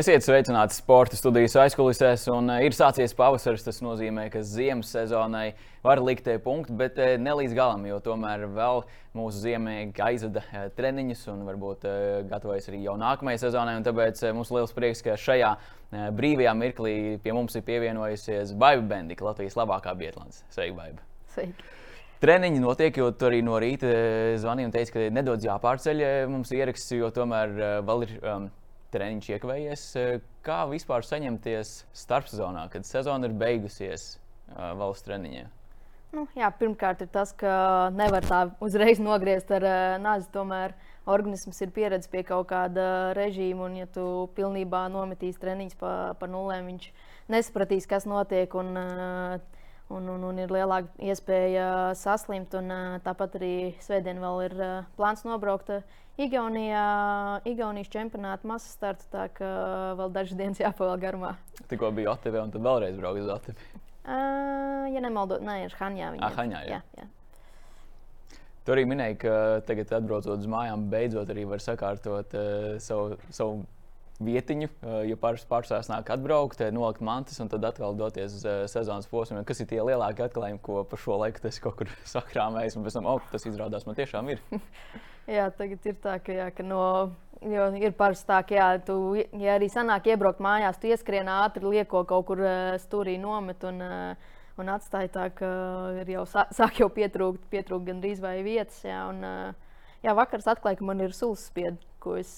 Esiet sveicināti sporta studijas aizkulisēs, un uh, ir sācies pavasaris. Tas nozīmē, ka ziemas sezonai var likt punktu, bet uh, ne līdz galam, jo tomēr vēl mūsu ziemīgi aizveda uh, treniņus un varbūt gatavojas arī jau nākamajai sezonai. Tāpēc mums liels prieks, ka šajā brīvajā mirklī pie mums ir pievienojusies Baiva Bendika, Latvijas labākā bietlāns. Sveika, Baiva! Sveiki. Treniņi notiek, jo tur arī no rīta zvanīja un teica, ka nedaudz jāpārceļ mums ieraksts, jo tomēr vēl ir. Um, treniņš iekavējies. Kā vispār saņemties starpsezonā, kad sezona ir beigusies uh, valsts treniņiem? Nu, jā, pirmkārt, ir tas, ka nevar tā uzreiz nogriezt ar uh, nāzi. Tomēr organisms ir pieredzējis pie kaut kāda režīma, un, ja tu pilnībā nometīs treniņus pa, pa nulēm, viņš nesapratīs, kas notiek. Un, uh, un, un, un ir lielāka iespēja saslimt. Un, tāpat arī Svētdien vēl ir plāns nobraukt Igaunijā, Igaunijas čempionāta masas starta, tā ka vēl dažas dienas jāpavēl garumā. Tikko bija Otavē, un tad vēlreiz braukt uz Otavi. Uh, ja nemaldos, nē, ir Hanjā. Ah, Hanjā jā. Jā, jā. Tu arī minēji, ka tagad, atbraucot uz mājām, beidzot arī var sakārtot uh, savu, savu vietiņu, ja pārsvarā nāk atbraukt, nolikt mantas un tad atkal doties uz sezonas posmu. Kas ir tie lielākie atklājumi, ko pa šo laiku tas kaut kur sakrāmējis, un pēc tam, oh, tas izrādās, man tiešām ir. jā, tagad ir tā, ka, jā, ka no, ir parasti tā, ka, jā, tu, ja arī sanāk iebraukt mājās, tu ieskrien ātri, lieko kaut kur stūrī nomet. Un, Un atstāja tā, ka ir jau sāk jau pietrūkt, pietrūkt gandrīz vai vietas. Jā, un, jā vakars atklāja, ka man ir sūds spiedzi, ko es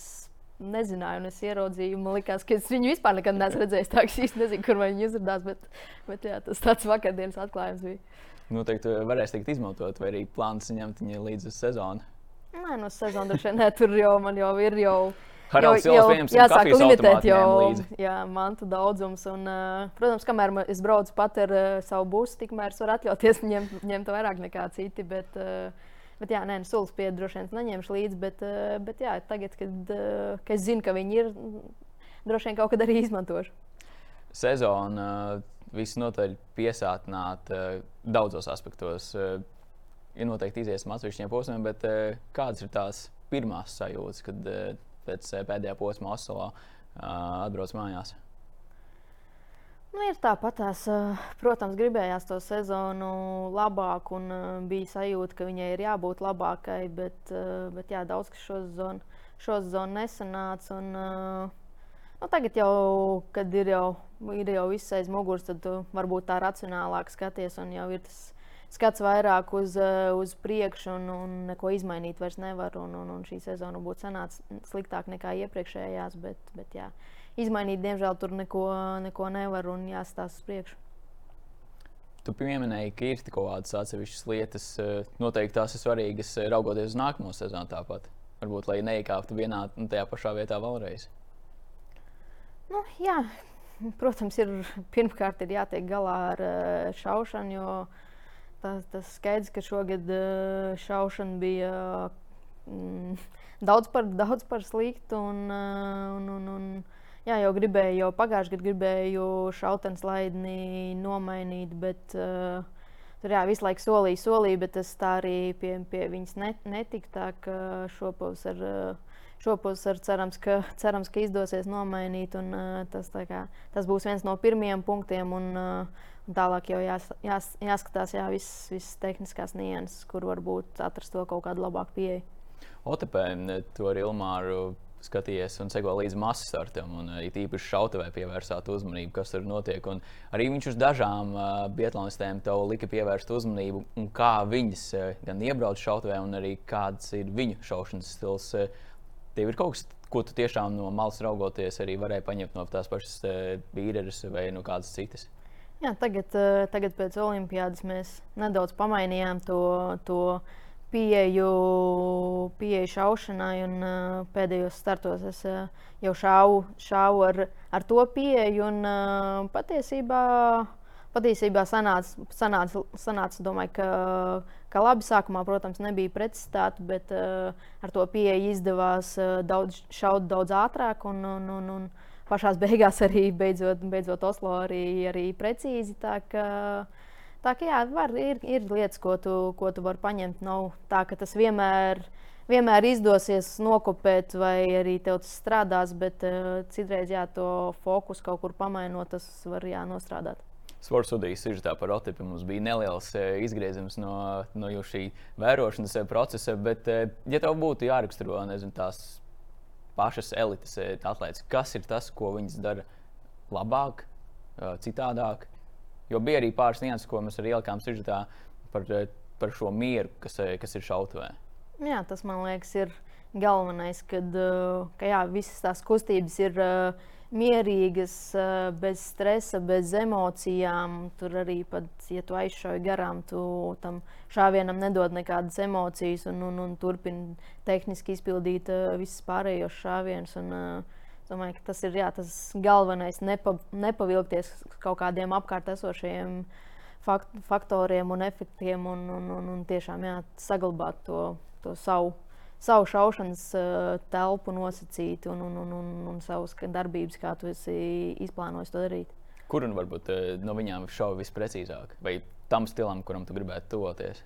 nezināju, un es ieraudzīju, man liekas, ka es viņu vispār nekad neesmu redzējis. Tā es nezinu, kur viņi uzrādās, bet, bet jā, tas tāds vakardienas atklājums bija. Noteikti varēs tikt izmantot, vai arī plāns ņemt viņu līdz sezonai. Nē, no sezonas droši vien tur jau man jau ir jau. Haralds jau, jau jāsāk limitēt jau jā, mantu daudzums. Un, uh, protams, kamēr es braucu pat ar uh, savu busu, tikmēr es varu atļauties ņemt, ņemt vairāk nekā citi. Bet, uh, Bet, jā, nē, nu, sulas piedi droši vien neņemšu līdzi, bet, eh, bet jā, tagad, kad, eh, kad es zinu, ka viņi ir, droši vien kaut kad arī izmantošu. Sezona eh, visnotaļ piesātināta daudzos aspektos. Ir noteikti iziesim atsevišķiem posmiem, bet kādas ir tās pirmās sajūtas, kad pēc pēdējā posma Oslo atbrauc mājās? Nu, ir tāpat, tās, protams, gribējās to sezonu labāk, un bija sajūta, ka viņai ir jābūt labākai, bet, bet jā, daudz kas šo sezonu, šo sezonu nesanāca. Un, nu, tagad, jau, kad ir jau, ir jau viss aiz muguras, tad varbūt tā racionālāk skaties, un jau ir tas skats vairāk uz, uz priekšu, un, un neko izmainīt vairs nevar. Un, un, un šī sezona būtu sanāca sliktāk nekā iepriekšējās. Bet, bet, jā, izmainīt, diemžēl, tur neko, neko nevar un jāstāsta uz priekšu. Tu pieminēji, ka ir kaut kādas atsevišķas lietas, eh, noteikti tās ir svarīgas, eh, raugoties uz nākamo sezonu tāpat. Varbūt, lai neiekāptu vienā un tajā pašā vietā vēlreiz. Nu, jā, protams, ir pirmkārt ir jātiek galā ar eh, šaušanu, jo tas, tas skaidrs, ka šogad šaušana bija mm, daudz, par, daudz par sliktu. Un, un, un, un, Jā, jau gribēju, jau pagājušajā gadā gribēju šautens laidni nomainīt, bet uh, tur jā, visu laiku solīju, solīju, bet tas tā arī pie, pie viņas net, netika. Tā kā šopavasar, uh, šopavasar cerams, ka, cerams, ka izdosies nomainīt. Un, uh, tas, kā, tas būs viens no pirmajiem punktiem. Un, uh, un tālāk jau jās, jās, jāskatās jā, visas, visas tehniskās nianses, kur varbūt atrast to kaut kādu labāku pieeju. OTP, to ar Ilmāru skatījies un seko līdzi masu startam. Un, uh, it īpaši šautavē pievērsāt uzmanību, kas tur notiek. Un arī viņš uz dažām uh, bietlānistēm tev lika pievērst uzmanību, kā viņas uh, gan iebrauc šautavē, un arī kāds ir viņu šaušanas stils. Uh, tev ir kaut kas, ko tu tiešām no malas raugoties, arī varēji paņemt no tās pašas uh, bīderes vai no kādas citas. Jā, tagad, uh, tagad pēc olimpiādas mēs nedaudz pamainījām to. to pieeju, pieeju šaušanai, un uh, pēdējos startos es uh, jau šāvu, šāvu ar, ar to pieeju. Un, uh, patiesībā, patiesībā sanāca, sanāca, sanāca domāju, ka, ka labi sākumā, protams, nebija precizitāte, bet uh, ar to pieeju izdevās uh, daudz, šaut daudz ātrāk. Un, un, un, un pašās beigās arī beidzot, beidzot Oslo arī, arī precīzi. Tā, ka, uh, Tā kā jā, var, ir, ir lietas, ko tu, ko tu vari paņemt. Nav tā, ka tas vienmēr, vienmēr izdosies nokopēt, vai arī tev tas strādās, bet uh, citreiz jā, to fokusu kaut kur pamainot, tas var jā, nostrādāt. Sports studijas sižetā par otipu mums bija neliels izgrieziens no, no šī vērošanas procesa, bet, ja tev būtu jāraksturo nezinu, tās pašas elites atlētas, kas ir tas, ko viņas dara labāk, citādāk? Jo bija arī pāris nianses, ko mēs arī ielikām sižetā par, par šo mieru, kas, kas ir šautavē. Jā, tas man liekas, ir galvenais, kad, ka jā, visas tās kustības ir mierīgas, eh, bez stresa, bez emocijām. Tur arī, pat, ja tu aizšauji garām, tu tam šāvienam nedod nekādas emocijas un, un, un turpini tehniski izpildīt visas pārējos šāvienus. Un, uh, domāju, ka tas ir jā, tas galvenais, nepa, nepavilkties kaut kādiem apkārt esošajiem fakt, faktoriem un efektiem un, un, un, un tiešām jā, saglabāt to, to savu savu šaušanas uh, telpu nosacīti un, un, un, un, un savas darbības, kā tu esi izplānojis to darīt. Kur un varbūt uh, no viņām šauja visprecīzāk, vai tam stilam, kuram tu gribētu tuvoties?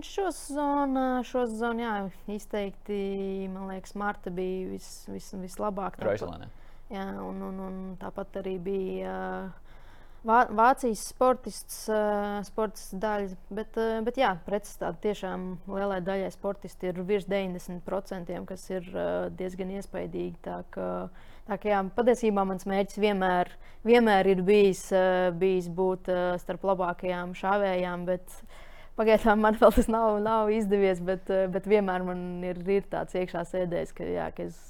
Šo zonu, šo zonu jā, izteikti, man liekas, Marta bija vis, vis, vislabākā. Roiselēnē. Jā, un, un, un tāpat arī bija. Uh, Vā, Vācijas sportists, uh, sportists daļa, bet, uh, bet jā, pretstāvā tiešām lielai daļai sportisti ir virs 90%, kas ir uh, diezgan iespaidīgi. Tā ka, tā ka jā, patiesībā mans mērķis vienmēr, vienmēr ir bijis, uh, bijis būt uh, starp labākajām šāvējām, bet pagaidām man vēl tas nav, nav izdevies, bet, uh, bet vienmēr man ir, ir tāds iekšā sēdējis, ka, jā, ka es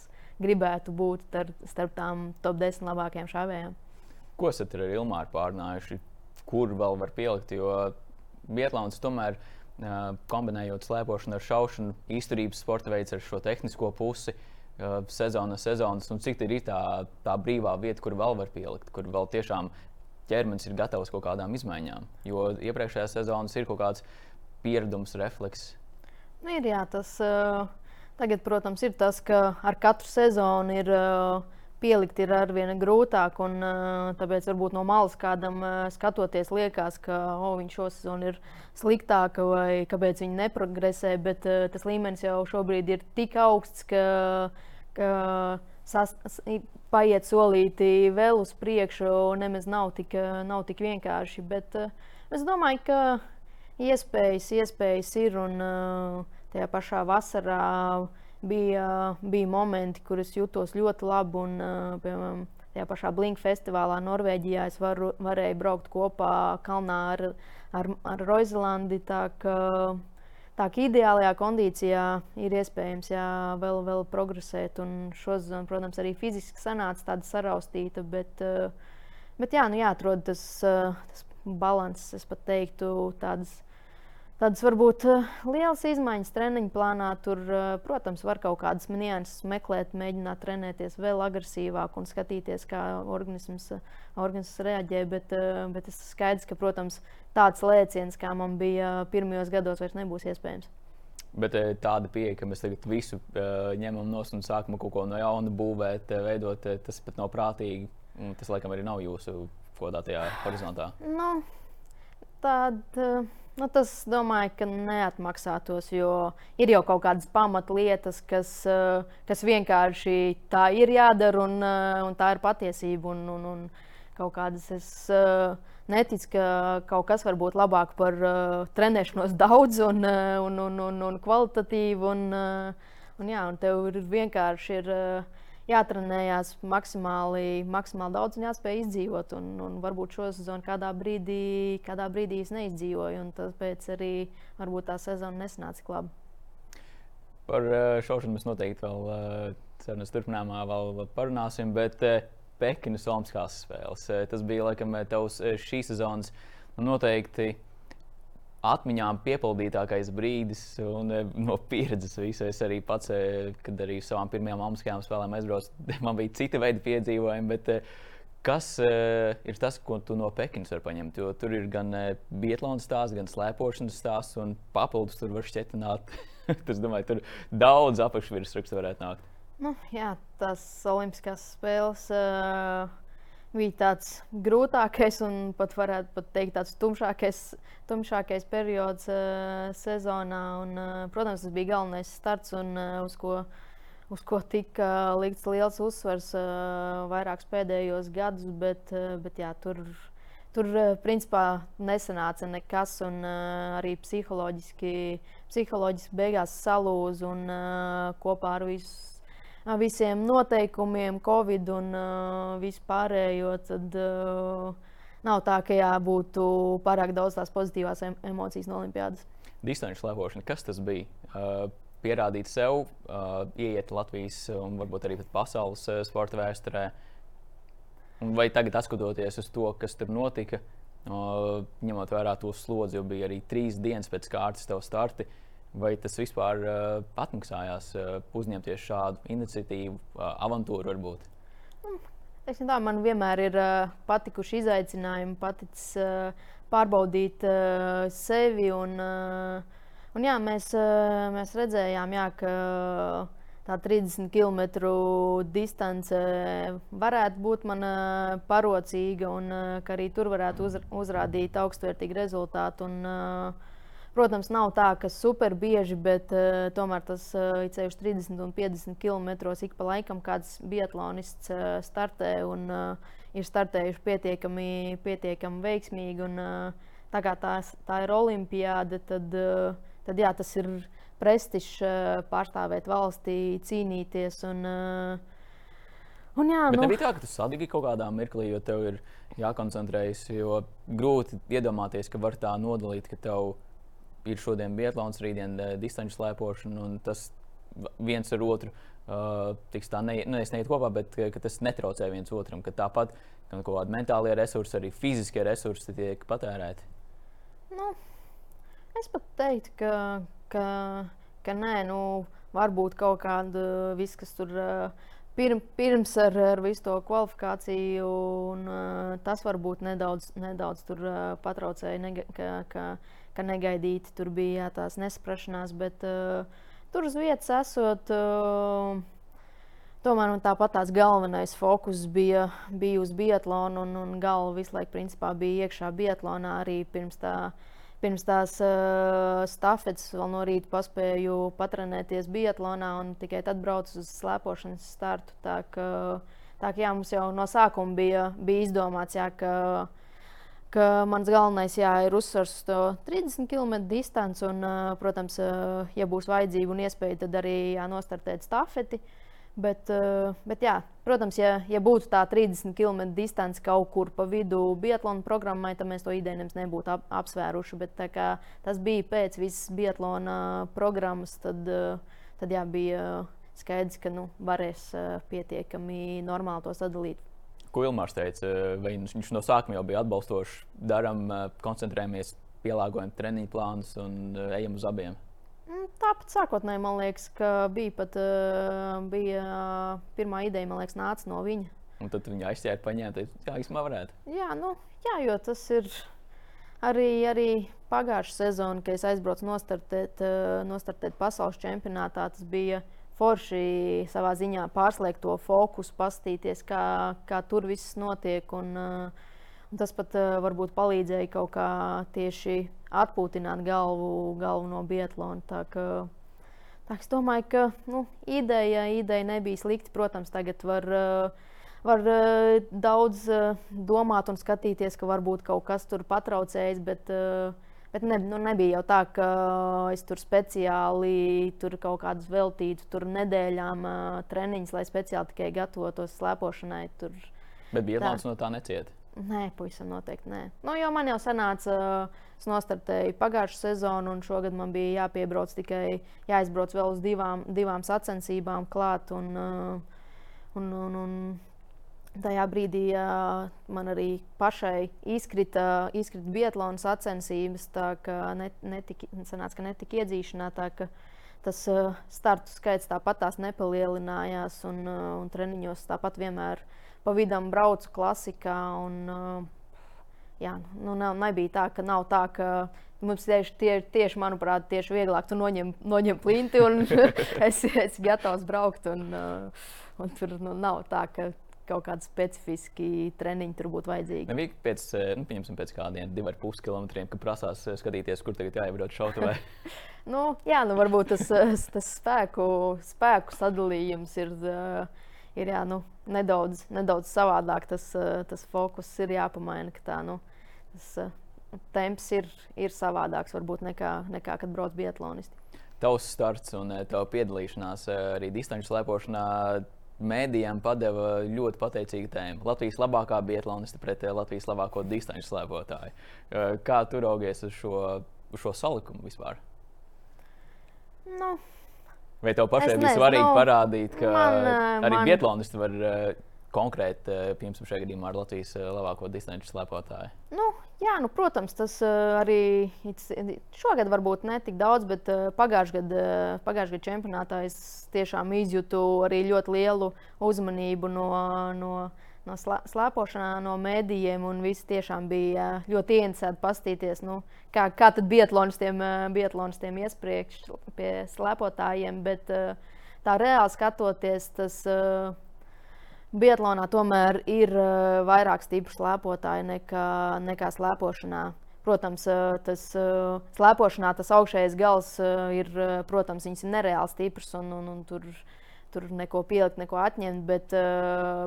gribētu būt tar, starp tām top 10 labākajām šāvējām. Ko esat ar Ilmāru pārnājuši? Kur vēl var pielikt? Jo Vietlāns tomēr kombinējot slēpošanu ar šaušanu, izturības sporta veids ar šo tehnisko pusi. Sezona, sezonas, un cik ir tā, tā brīvā vieta, kur vēl var pielikt, kur vēl tiešām ķermenis ir gatavs kaut kādām izmaiņām. Jo iepriekšējā sezonā ir kaut kāds pieredums, refleks. Nu, ir jā, tas uh, tagad, protams, ir tas, ka ar katru sezonu ir. Uh, pielikt ir arvien grūtāk. Un, tāpēc varbūt no malas kādam skatoties, liekas, ka oh, viņš šo sezonu ir sliktāka vai kāpēc viņi neprogresē. Bet tas līmenis jau šobrīd ir tik augsts, ka, ka sas, paiet solīti vēl uz priekšu, nemaz nav tik, nav tik vienkārši. Bet es domāju, ka iespējas, iespējas ir un tajā pašā vasarā bija, bija momenti, kur es jutos ļoti labi. Un, piemēram, tajā pašā Blink festivālā Norvēģijā es varu, varēju braukt kopā kalnā ar, ar, ar Roizlandi. Tā ka, tā kā ideālajā kondīcijā ir iespējams jā, vēl, vēl progresēt. Un šodien, protams, arī fiziski sanāca tāda saraustīta. Bet, bet jā, nu jāatrod tas, tas līdzsvars, es pat teiktu, tādas Tādas varbūt eh, lielas izmaiņas treniņu plānā. Tur, eh, protams, var kaut kādas nianses meklēt, mēģināt trenēties vēl agresīvāk un skatīties, kā organisms, organisms reaģē. Bet, eh, bet tas ir skaidrs, ka, protams, tāds lēciens, kā man bija pirmajos gados, vairs nebūs iespējams. Bet tāda pieeja, ka mēs tagad visu uh, ņemam no un sākam kaut ko no jauna būvēt, veidot, tas pat nav prātīgi. Tas, laikam, arī nav jūsu kodātajā horizontā. Nu. Uh Nu, tas, domāju, ka neatmaksātos, jo ir jau kaut kādas pamatlietas, kas, eh, kas vienkārši tā ir jādara, un, eh, un tā ir patiesība. Un, un, un kaut kādas es eh, neticu, ka kaut kas var būt labāk par trenēšanos daudz un, un, un, un, un kvalitatīvu. Un, un, jā, un tev ir vienkārši. Ir, jātrenējās maksimāli, maksimāli daudz un jāspēj izdzīvot. Un, un varbūt šo sezonu kādā brīdī, kādā brīdī es neizdzīvoju, un tāpēc arī varbūt tā sezona nesanāca tik labi. Par šaušanu mēs noteikti vēl sarunas turpinājumā vēl parunāsim, bet Pekinas Olimpiskās spēles. Tas bija laikam tavs šīs sezonas nu, noteikti atmiņām piepildītākais brīdis un no pieredzes visu. Es arī pats, kad arī savām pirmajām Olimpiskajām spēlēm aizbraucu, man bija cita veida piedzīvojumi. Bet, Kas uh, ir tas, ko tu no Pekinas vari paņemt? Jo tur ir gan uh, biatlona stāsts, gan slēpošanas stāsts, un papildus tur var šķietināt. tas, domāju, tur daudz apakšvirsrakstu varētu nākt. Nu, jā, tas Olimpiskās spēles. Uh bija tāds grūtākais un pat varētu pat teikt tāds tumšākais, tumšākais periods uh, sezonā. Un, uh, protams, tas bija galvenais starts un uh, uz ko, uz ko tika likts liels uzsvars uh, vairākus pēdējos gadus, bet, uh, bet jā, tur. Tur principā nesanāca nekas, un uh, arī psiholoģiski, psiholoģiski beigās salūza un uh, kopā ar visu visiem noteikumiem, Covid un uh, vispārējo, tad uh, nav tā, ka jābūtu pārāk daudz tās pozitīvās em emocijas no Olimpiādas. Distanču slēpošana, kas tas bija? Uh, pierādīt sev, uh, ieiet Latvijas un varbūt arī pasaules uh, sporta vēsturē. Vai tagad, skatoties uz to, kas tur notika, uh, ņemot vērā to slodzi, jo bija arī trīs dienas pēc kārtas tev starti, uh, Vai tas vispār uh, atmaksājās uh, uzņemties šādu iniciatīvu, uh, avantūru varbūt? Mm, tā, man vienmēr ir uh, patikuši izaicinājumi, paticis uh, pārbaudīt uh, sevi. Un, uh, un jā, mēs, uh, mēs redzējām, jā, ka tā 30 km distance varētu būt man uh, parocīga un uh, ka arī tur varētu uz, uzrādīt augstvērtīgu rezultātu. Un, uh, Protams, nav tā, ka super bieži, bet uh, tomēr tas uh, ceļš 30 un 50 km ik pa laikam kāds biatlonists uh, startē un uh, ir startējuši pietiekami, pietiekami veiksmīgi. Un, uh, tā kā tās, tā ir olimpiāda, tad, uh, tad jā, tas ir prestižs uh, pārstāvēt valstī, cīnīties. Un, uh, Un jā, Bet nu... nebija tā, ka tu sadegi kaut kādā mirklī, jo tev ir jākoncentrējas. Jo grūti iedomāties, ka var tā nodalīt, ka tev ir ir šodien Bietlāns, rītdien uh, distanču slēpošana, un tas viens ar otru uh, tiks tā ne, nu, neiet kopā, bet ka, ka tas netraucē viens otram. Ka tāpat gan kaut kādi mentālie resursi, arī fiziskie resursi tiek patērēti. Nu, es pat teiktu, ka, ka, ka nē, nu, varbūt kaut kāda viss, kas tur. Uh, Pirm, pirms ar, ar visu to kvalifikāciju, un, uh, tas varbūt nedaudz, nedaudz tur, uh, patraucēja. Ne, ka, ka, ka negaidīti tur bija jā, tās nesaprašanās, bet uh, tur uz vietas esot. Uh, Tomēr tāpat tās galvenais fokus bija, bija uz biatlonu, un, un galva visu laiku principā, bija iekšā biatlonā arī pirms, tā, pirms tās uh, stafetes. Vēl no rīta paspēju patrenēties biatlonā un tikai tad braucu uz slēpošanas startu. Tā ka, tā ka jā, mums jau no sākuma bija, bija izdomāts, jā, ka uh, ka mans galvenais jā, ir uzsvars uz to 30 km distanci. Un, protams, ja būs vajadzība un iespēja, tad arī jānostartēt stafeti. Bet, bet jā, protams, ja, ja būtu tā 30 km distance kaut kur pa vidu Biatlona programmai, tad mēs to ideju nebūtu ap, apsvēruši. Bet tas bija pēc visas Biatlona programmas, tad, tad jā, bija skaidrs, ka nu, varēs pietiekami normāli to sadalīt ko Ilmārs teica, vai viņš no sākuma jau bija atbalstošs, darām, koncentrējamies, pielāgojam treniņu plānus un ejam uz abiem. Mm, tāpat sākotnēji man liekas, ka bija pat bija, pirmā ideja, liekas, nāca no viņa. Un tad viņa aizķēra, paņēma, teica, jā, vismaz varētu. Jā, nu, jā, jo tas ir arī, arī pagājušā sezona, kad es aizbraucu nostartēt, nostartēt pasaules čempionātā. Tas bija forši savā ziņā pārslēgt to fokusu, paskatīties, kā, kā tur viss notiek. Un, uh, un tas pat uh, varbūt palīdzēja kaut kā tieši atpūtināt galvu, galvu no Bietlona. Tā, ka, tā es domāju, ka nu, ideja, ideja nebija slikta. Protams, tagad var. Uh, var daudz domāt un skatīties, ka varbūt kaut kas tur patraucējis, bet uh, Bet ne, nu, nebija jau tā, ka es tur speciāli tur kaut kādus veltītu tur nedēļām uh, treniņus, lai speciāli tikai gatavotos slēpošanai. Tur. Bet bija Latvijas no tā necieta. Nē, pavisam noteikti nē. Nu, jo man jau sanāca, es nostartēju pagājušā sezonu, un šogad man bija jāpiebrauc tikai jāizbrauc vēl uz divām, divām sacensībām klāt. Un, un, un, un, Tajā brīdī uh, man arī pašai izkrita, izkrita Bietlāna sacensības, tā ka net, netika, sanāca, ka netika iedzīšanā. Ka tas uh, startu skaits tāpat tās nepalielinājās, un, uh, un treniņos tāpat vienmēr pa vidam braucu klasikā. Un, uh, jā, nu, nav, nebija tā, ka nav tā, ka mums tieši, tie, tieši manuprāt, tieši vieglāk tu noņem, noņem plinti un esi, esi gatavs braukt. Un, un tur nu, nav tā, ka kaut kādi specifiski treniņi tur būtu vajadzīgi. Nebija pēc, nu, pieņemsim, pēc kādiem diviem ar pus kilometriem, kad prasās skatīties, kur tagad jāiebrauc šautavē. nu, jā, nu varbūt tas, tas spēku, spēku sadalījums ir. Ir jā, nu, nedaudz, nedaudz savādāk, tas, tas fokus ir jāpamaina. Tā, nu, tas, temps ir, ir savādāks varbūt nekā, nekā kad brauc biatlonisti. Tavs starts un tava piedalīšanās arī distanču slēpošanā mēdījiem padeva ļoti pateicīgu tēmu. Latvijas labākā biatloniste pret Latvijas labāko distanču slēpotāju. Kā tu raugies uz šo, uz šo salikumu vispār? Nu, Vai tev pašai bija svarīgi nu, parādīt, ka man, arī man... biatlonisti var konkrēti, piemēram, šajā gadījumā ar Latvijas labāko distanču slēpotāju? Nu, Jā, nu, protams, tas uh, arī šogad varbūt ne tik daudz, bet pagājušajā gadā pagājušā gada čempionātā es tiešām izjūtu arī ļoti lielu uzmanību no, no, no slēpošanā, no mēdījiem. Visi tiešām bija ļoti ieinteresēti paskatīties, nu, kā, kā tad biatlonistiem, biatlonistiem iespriekš pie slēpotājiem. Bet tā reāli skatoties, tas. Uh, Biatlonā tomēr ir uh, vairāk stipru slēpotāju nekā, nekā slēpošanā. Protams, uh, tas uh, slēpošanā tas augšējais gals ir, protams, viņas ir nereāli stiprs un, un, un tur, tur neko pielikt, neko atņemt. Bet,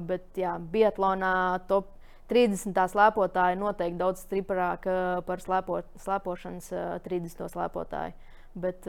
bet jā, Biatlonā top 30. slēpotāji noteikti daudz stiprāk par slēpo, slēpošanas uh, 30. slēpotāju. Bet,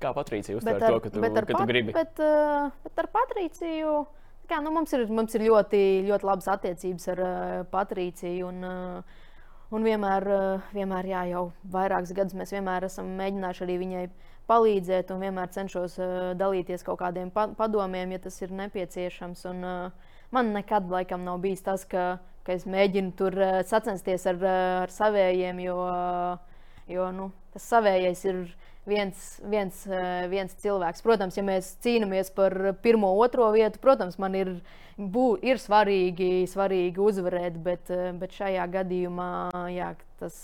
Kā Patricija uztver to, ka tu, ka tu gribi? Bet, bet ar Patriciju. Uh, kā, nu, mums, ir, mums ir ļoti, ļoti labas attiecības ar uh, Patrīciju. Un, uh, un vienmēr, uh, vienmēr jā, jau vairākus gadus mēs vienmēr esam mēģinājuši arī viņai palīdzēt, un vienmēr cenšos uh, dalīties kaut kādiem pa padomiem, ja tas ir nepieciešams. Un, uh, man nekad laikam nav bijis tas, ka, ka es mēģinu tur uh, sacensties ar, ar savējiem, jo, uh, jo nu, tas savējais ir viens, viens, eh, viens cilvēks. Protams, ja mēs cīnāmies par pirmo, otro vietu, protams, man ir, bū, ir svarīgi, svarīgi uzvarēt, bet, eh, bet šajā gadījumā jā, tas,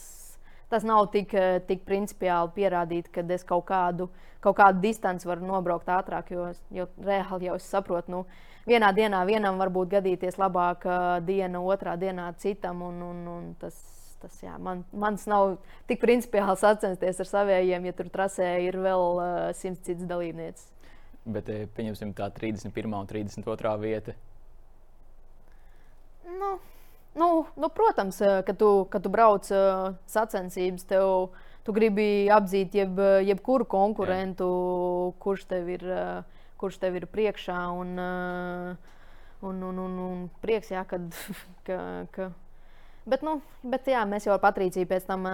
tas nav tik, eh, tik principiāli pierādīt, ka es kaut kādu, kaut kādu distanci varu nobraukt ātrāk, jo, jo reāli jau es saprotu. Nu, Vienā dienā vienam var gadīties labāka diena, otrā dienā citam, un, un, un tas tas jā, man, mans nav tik principiāli sacensties ar saviem, ja tur trasē ir vēl uh, simts citas dalībnieces. Bet, eh, pieņemsim, tā 31. un 32. vieta. Nu, nu, nu, protams, eh, ka tu, kad tu brauc uh, sacensības, tev, tu gribi apzīt jeb, jebkuru konkurentu, jā. kurš tev ir, uh, kurš tev ir priekšā. Un, uh, un, un, un, un prieks, jā, kad, ka, ka Bet, nu, bet jā, mēs jau ar Patrīciju pēc tam,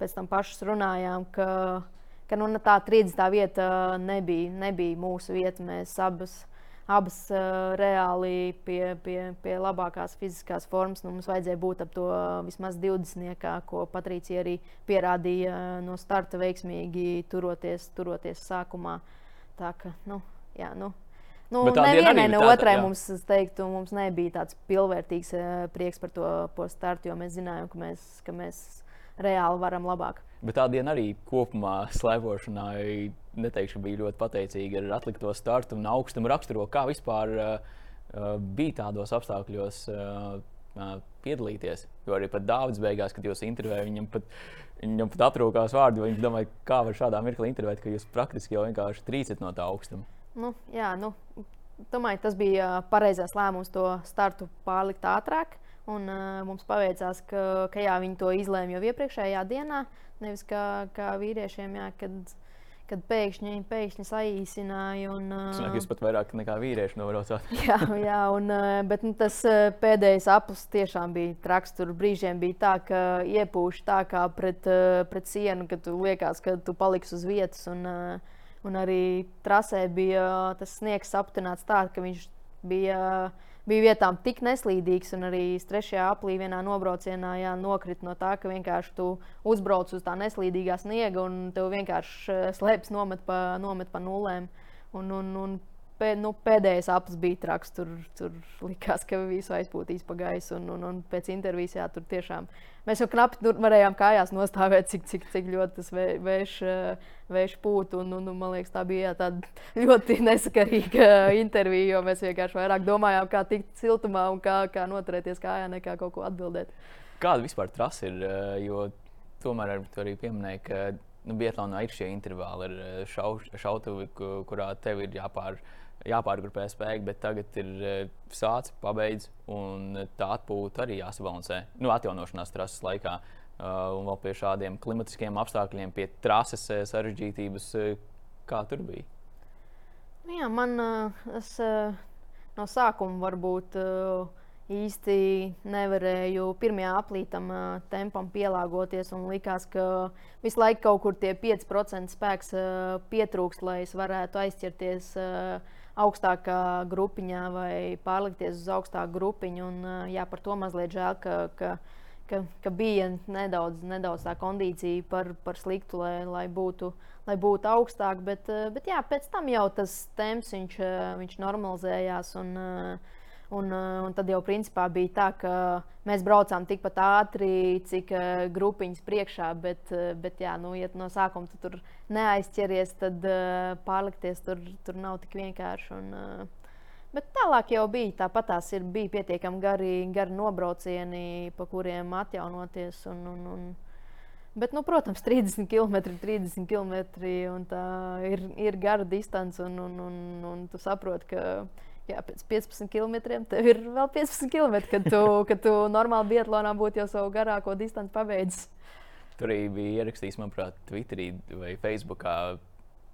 pēc tam pašas runājām, ka, ka nu, tā 30. vieta nebija, nebija mūsu vieta. Mēs abas, abas reāli pie, pie, pie labākās fiziskās formas. Nu, mums vajadzēja būt ap to vismaz 20. ko Patrīcija arī pierādīja no starta veiksmīgi turoties, turoties sākumā. Tā ka, nu, jā, nu, Nu, nevienai ne otrai jā. mums, teiktu, mums nebija tāds pilnvērtīgs uh, prieks par to startu, jo mēs zinājām, ka mēs, ka mēs reāli varam labāk. Bet tā diena arī kopumā slēpošanai, neteikšu, bija ļoti pateicīga ar atlikto startu un augstumu raksturo. Kā vispār uh, bija tādos apstākļos uh, uh, piedalīties? Jo arī pat Dārvids beigās, kad jūs intervējāt, viņam pat, viņam pat atrūkās vārdi, jo viņš domāja, kā var šādā mirklī intervēt, ka jūs praktiski jau vienkārši trīcat no tā augstuma. Nu, jā, nu, domāju, tas bija pareizais lēmums to startu pārlikt ātrāk. Un, uh, mums paveicās, ka, ka jā, viņi to izlēma jau iepriekšējā dienā. Nevis kā, kā vīriešiem, jā, kad, kad pēkšņi, pēkšņi saīsināja. Un, uh, tas nāk, jūs pat vairāk nekā vīrieši nobraucāt. jā, jā un, uh, bet nu, tas uh, pēdējais aplis tiešām bija traks. Tur brīžiem bija tā, ka iepūš tā kā pret, uh, pret sienu, ka tu liekas, ka tu paliksi uz vietas. Un, uh, Un arī trasē bija tas sniegs aptināts tā, ka viņš bija, bija vietām tik neslīdīgs, un arī trešajā aplī vienā nobraucienā jā, nokrit no tā, ka vienkārši tu uzbrauc uz tā neslīdīgā sniega un tev vienkārši slēpjas nomet pa, nomet pa nulēm. Un, un, un pē, nu, pēdējais aplis bija traks. Tur, tur likās, ka visu aizpūtīs pa gaisu. Un, un, un pēc intervijas, jā, tur tiešām mēs jau knapi tur varējām kājās nostāvēt, cik, cik, cik ļoti tas vējš, vējš pūt. Un, un, un, man liekas, tā bija jā, ļoti nesakarīga intervija, jo mēs vienkārši vairāk domājām, kā tikt siltumā un kā, kā noturēties kājā, nekā kaut ko atbildēt. Kāda vispār trasa ir? Jo tomēr arī pieminēja, ka nu, Bietlānā ir šie intervāli ar šau, šautuvi, kurā tev ir jāpār jāpārgrupē spēki, bet tagad ir e, sācis, pabeigts, un tā atpūta arī jāsabalansē. Nu, atjaunošanās trases laikā, uh, un vēl pie šādiem klimatiskiem apstākļiem, pie trases e, sarežģītības, kā tur bija. Nu jā, man es, no sākuma varbūt īsti nevarēju pirmajā aplītam tempam pielāgoties. Likās, ka visu laiku kaut kur tie 5% spēks pietrūkst, lai es varētu aizķerties augstākā grupiņā vai pārlikties uz augstāku grupiņu. Un, jā, par to mazliet žēl, ka, ka, ka, ka bija nedaudz, nedaudz tā kondīcija par, par sliktu, lai, lai, būtu, lai būtu augstāk. Bet, bet jā, pēc tam jau tas temps viņš, viņš normalizējās. Un, Un, un tad jau principā bija tā, ka mēs braucām tikpat ātri, cik uh, grupiņas priekšā. Bet, uh, bet jā, nu, ja no sākuma tu tur neaizķeries, tad pārlikties tur, tur nav tik vienkārši. Un, bet tālāk jau bija tāpat tās ir, bija pietiekami gari, gari nobraucieni, pa kuriem atjaunoties. Un, un, un, Bet, nu, protams, 30 km, 30 km ir, ir gara distance, un, un, un, un tu saproti, ka jā, pēc 15 km tev ir vēl 15 km, kad tu, kad tu normāli Bietlānā būtu jau savu garāko distanci pabeidzis. Tur arī bija ierakstījis, manuprāt, Twitterī vai Facebookā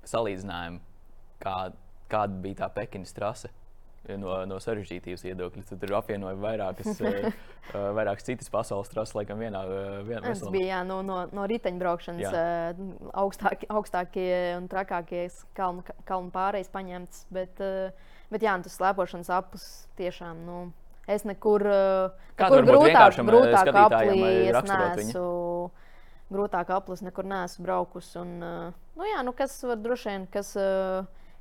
salīdzinājumu, kā, kāda bija tā Pekinas trase. No, no sarežģītības viedokļa. Tu tur apvienoji vairākas, uh, vairākas citas pasaules trases, laikam, vienā, vienā tas bija jā, no, no, no riteņbraukšanas uh, augstāk, augstākie un trakākie kalnu, kalnu pārējais paņemts. Bet, uh, Bet jā, tas slēpošanas aplis tiešām. Nu, es nekur, eh, nekur grūtāk, eh, grūtāk aplī, es neesmu, grūtāk aplis nekur neesmu braukus. Un, eh, nu jā, nu kas var droši vien, kas,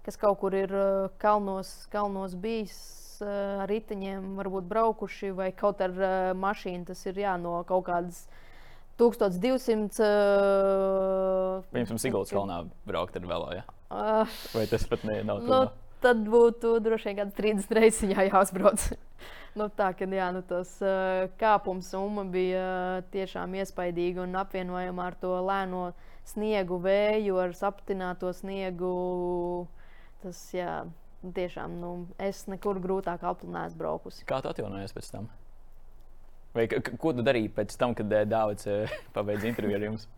kas kaut kur ir kalnos, kalnos bijis ar riteņiem, varbūt braukuši vai kaut ar mašīnu, tas ir jā, no kaut kādas. 1200. Uh, Piemēram, Siguldas kalnā braukt ar velo. Ja? Uh, Vai tas pat ne, nav? No, tad būtu droši vien kāds 30 reizes jāuzbrauc. nu, tā kā jā, nu, tas uh, kāpums summa bija uh, tiešām iespaidīga un apvienojama ar to lēno sniegu, vēju, ar saptināto sniegu. Tas, jā, tiešām, nu, es nekur grūtāk aplinājos braukusi. Kā tu atjaunojies pēc tam? Vai ko tu darīji pēc tam, kad Dārvids pabeidza interviju ar jums?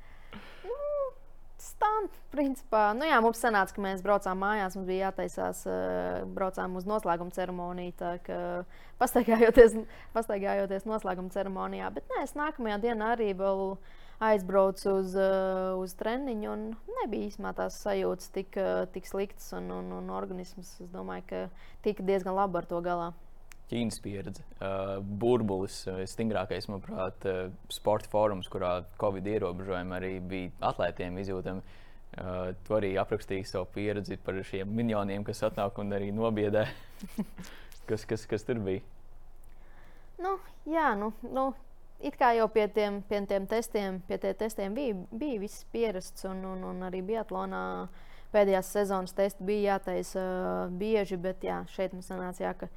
Stāv, principā, nu jā, mums sanāca, ka mēs braucām mājās, mums bija jātaisās, uh, braucām uz noslēguma ceremoniju. Tā kā pastaigājoties, pastaigājoties noslēguma ceremonijā, bet nē, es nākamajā dienā arī vēl aizbraucu uz, uh, uz treniņu, un nebija īstenībā tās sajūtas tik, uh, tik sliktas, un, un, un organisms, es domāju, ka tika diezgan labi ar to galā. Ķīnas pieredze, uh, burbulis, uh, stingrākais, manuprāt, uh, sporta fórums, kurā Covid ierobežojumi arī bija atlētiem izjūtami. Uh, tu arī aprakstīji savu pieredzi par šiem miljoniem, kas atnāk un arī nobiedē. kas, kas, kas tur bija? Nu, jā, nu, nu, it kā jau pie tiem, pie tiem testiem, pie tiem testiem bija, bija viss pierasts, un, un, un arī Biatlonā pēdējās sezonas testi bija jātaisa uh, bieži, bet jā, šeit mums sanāca, jā, ka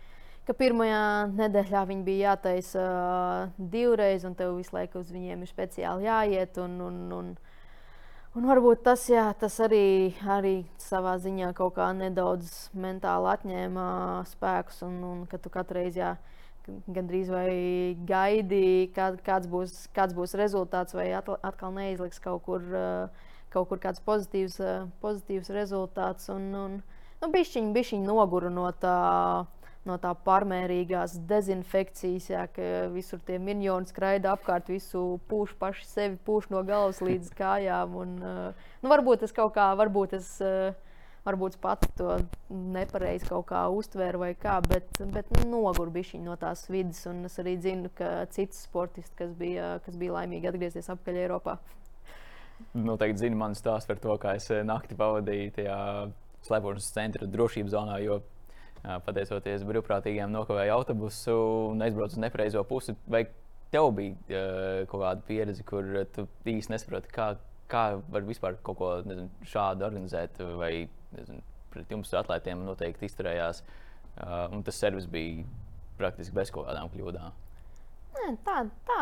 ka pirmajā nedēļā viņi bija jātaisa uh, divreiz, un tev visu laiku uz viņiem ir speciāli jāiet. Un, un, un, un varbūt tas, jā, tas arī, arī savā ziņā kaut kā nedaudz mentāli atņēma spēkus, un, un ka tu katru reizi jā, gandrīz vai gaidi, kā, kāds, būs, kāds būs rezultāts, vai atkal neizliks kaut kur, uh, kaut kur kāds pozitīvs, uh, pozitīvs rezultāts. Un, un, nu, bišķiņ, bišķiņ noguru no tā no tā pārmērīgās dezinfekcijas, jā, ka visur tie miljoni skraida apkārt, visu pūš paši sevi, pūš no galvas līdz kājām. Un, uh, nu, varbūt tas kaut kā, varbūt es, uh, varbūt pats to nepareizi kaut kā uztvēru vai kā, bet, bet nu, nogurbišķiņi no tās vidas. Un es arī zinu, ka cits sportists, kas bija, kas bija laimīgi atgriezties atpakaļ Eiropā. Noteikti zinu manu stāstu par to, kā es eh, nakti pavadīju tajā slēpošanas centra drošības zonā, jo pateicoties brīvprātīgiem, nokavēja autobusu un aizbrauca uz nepareizo pusi. Vai tev bija kaut kāda pieredze, kur tu īsti nesaproti, kā, kā var vispār kaut ko nezinu, šādu organizēt, vai nezinu, pret jums atlētiem noteikti izturējās, un tas servis bija praktiski bez kaut kādām kļūdām? Nē, tā, tā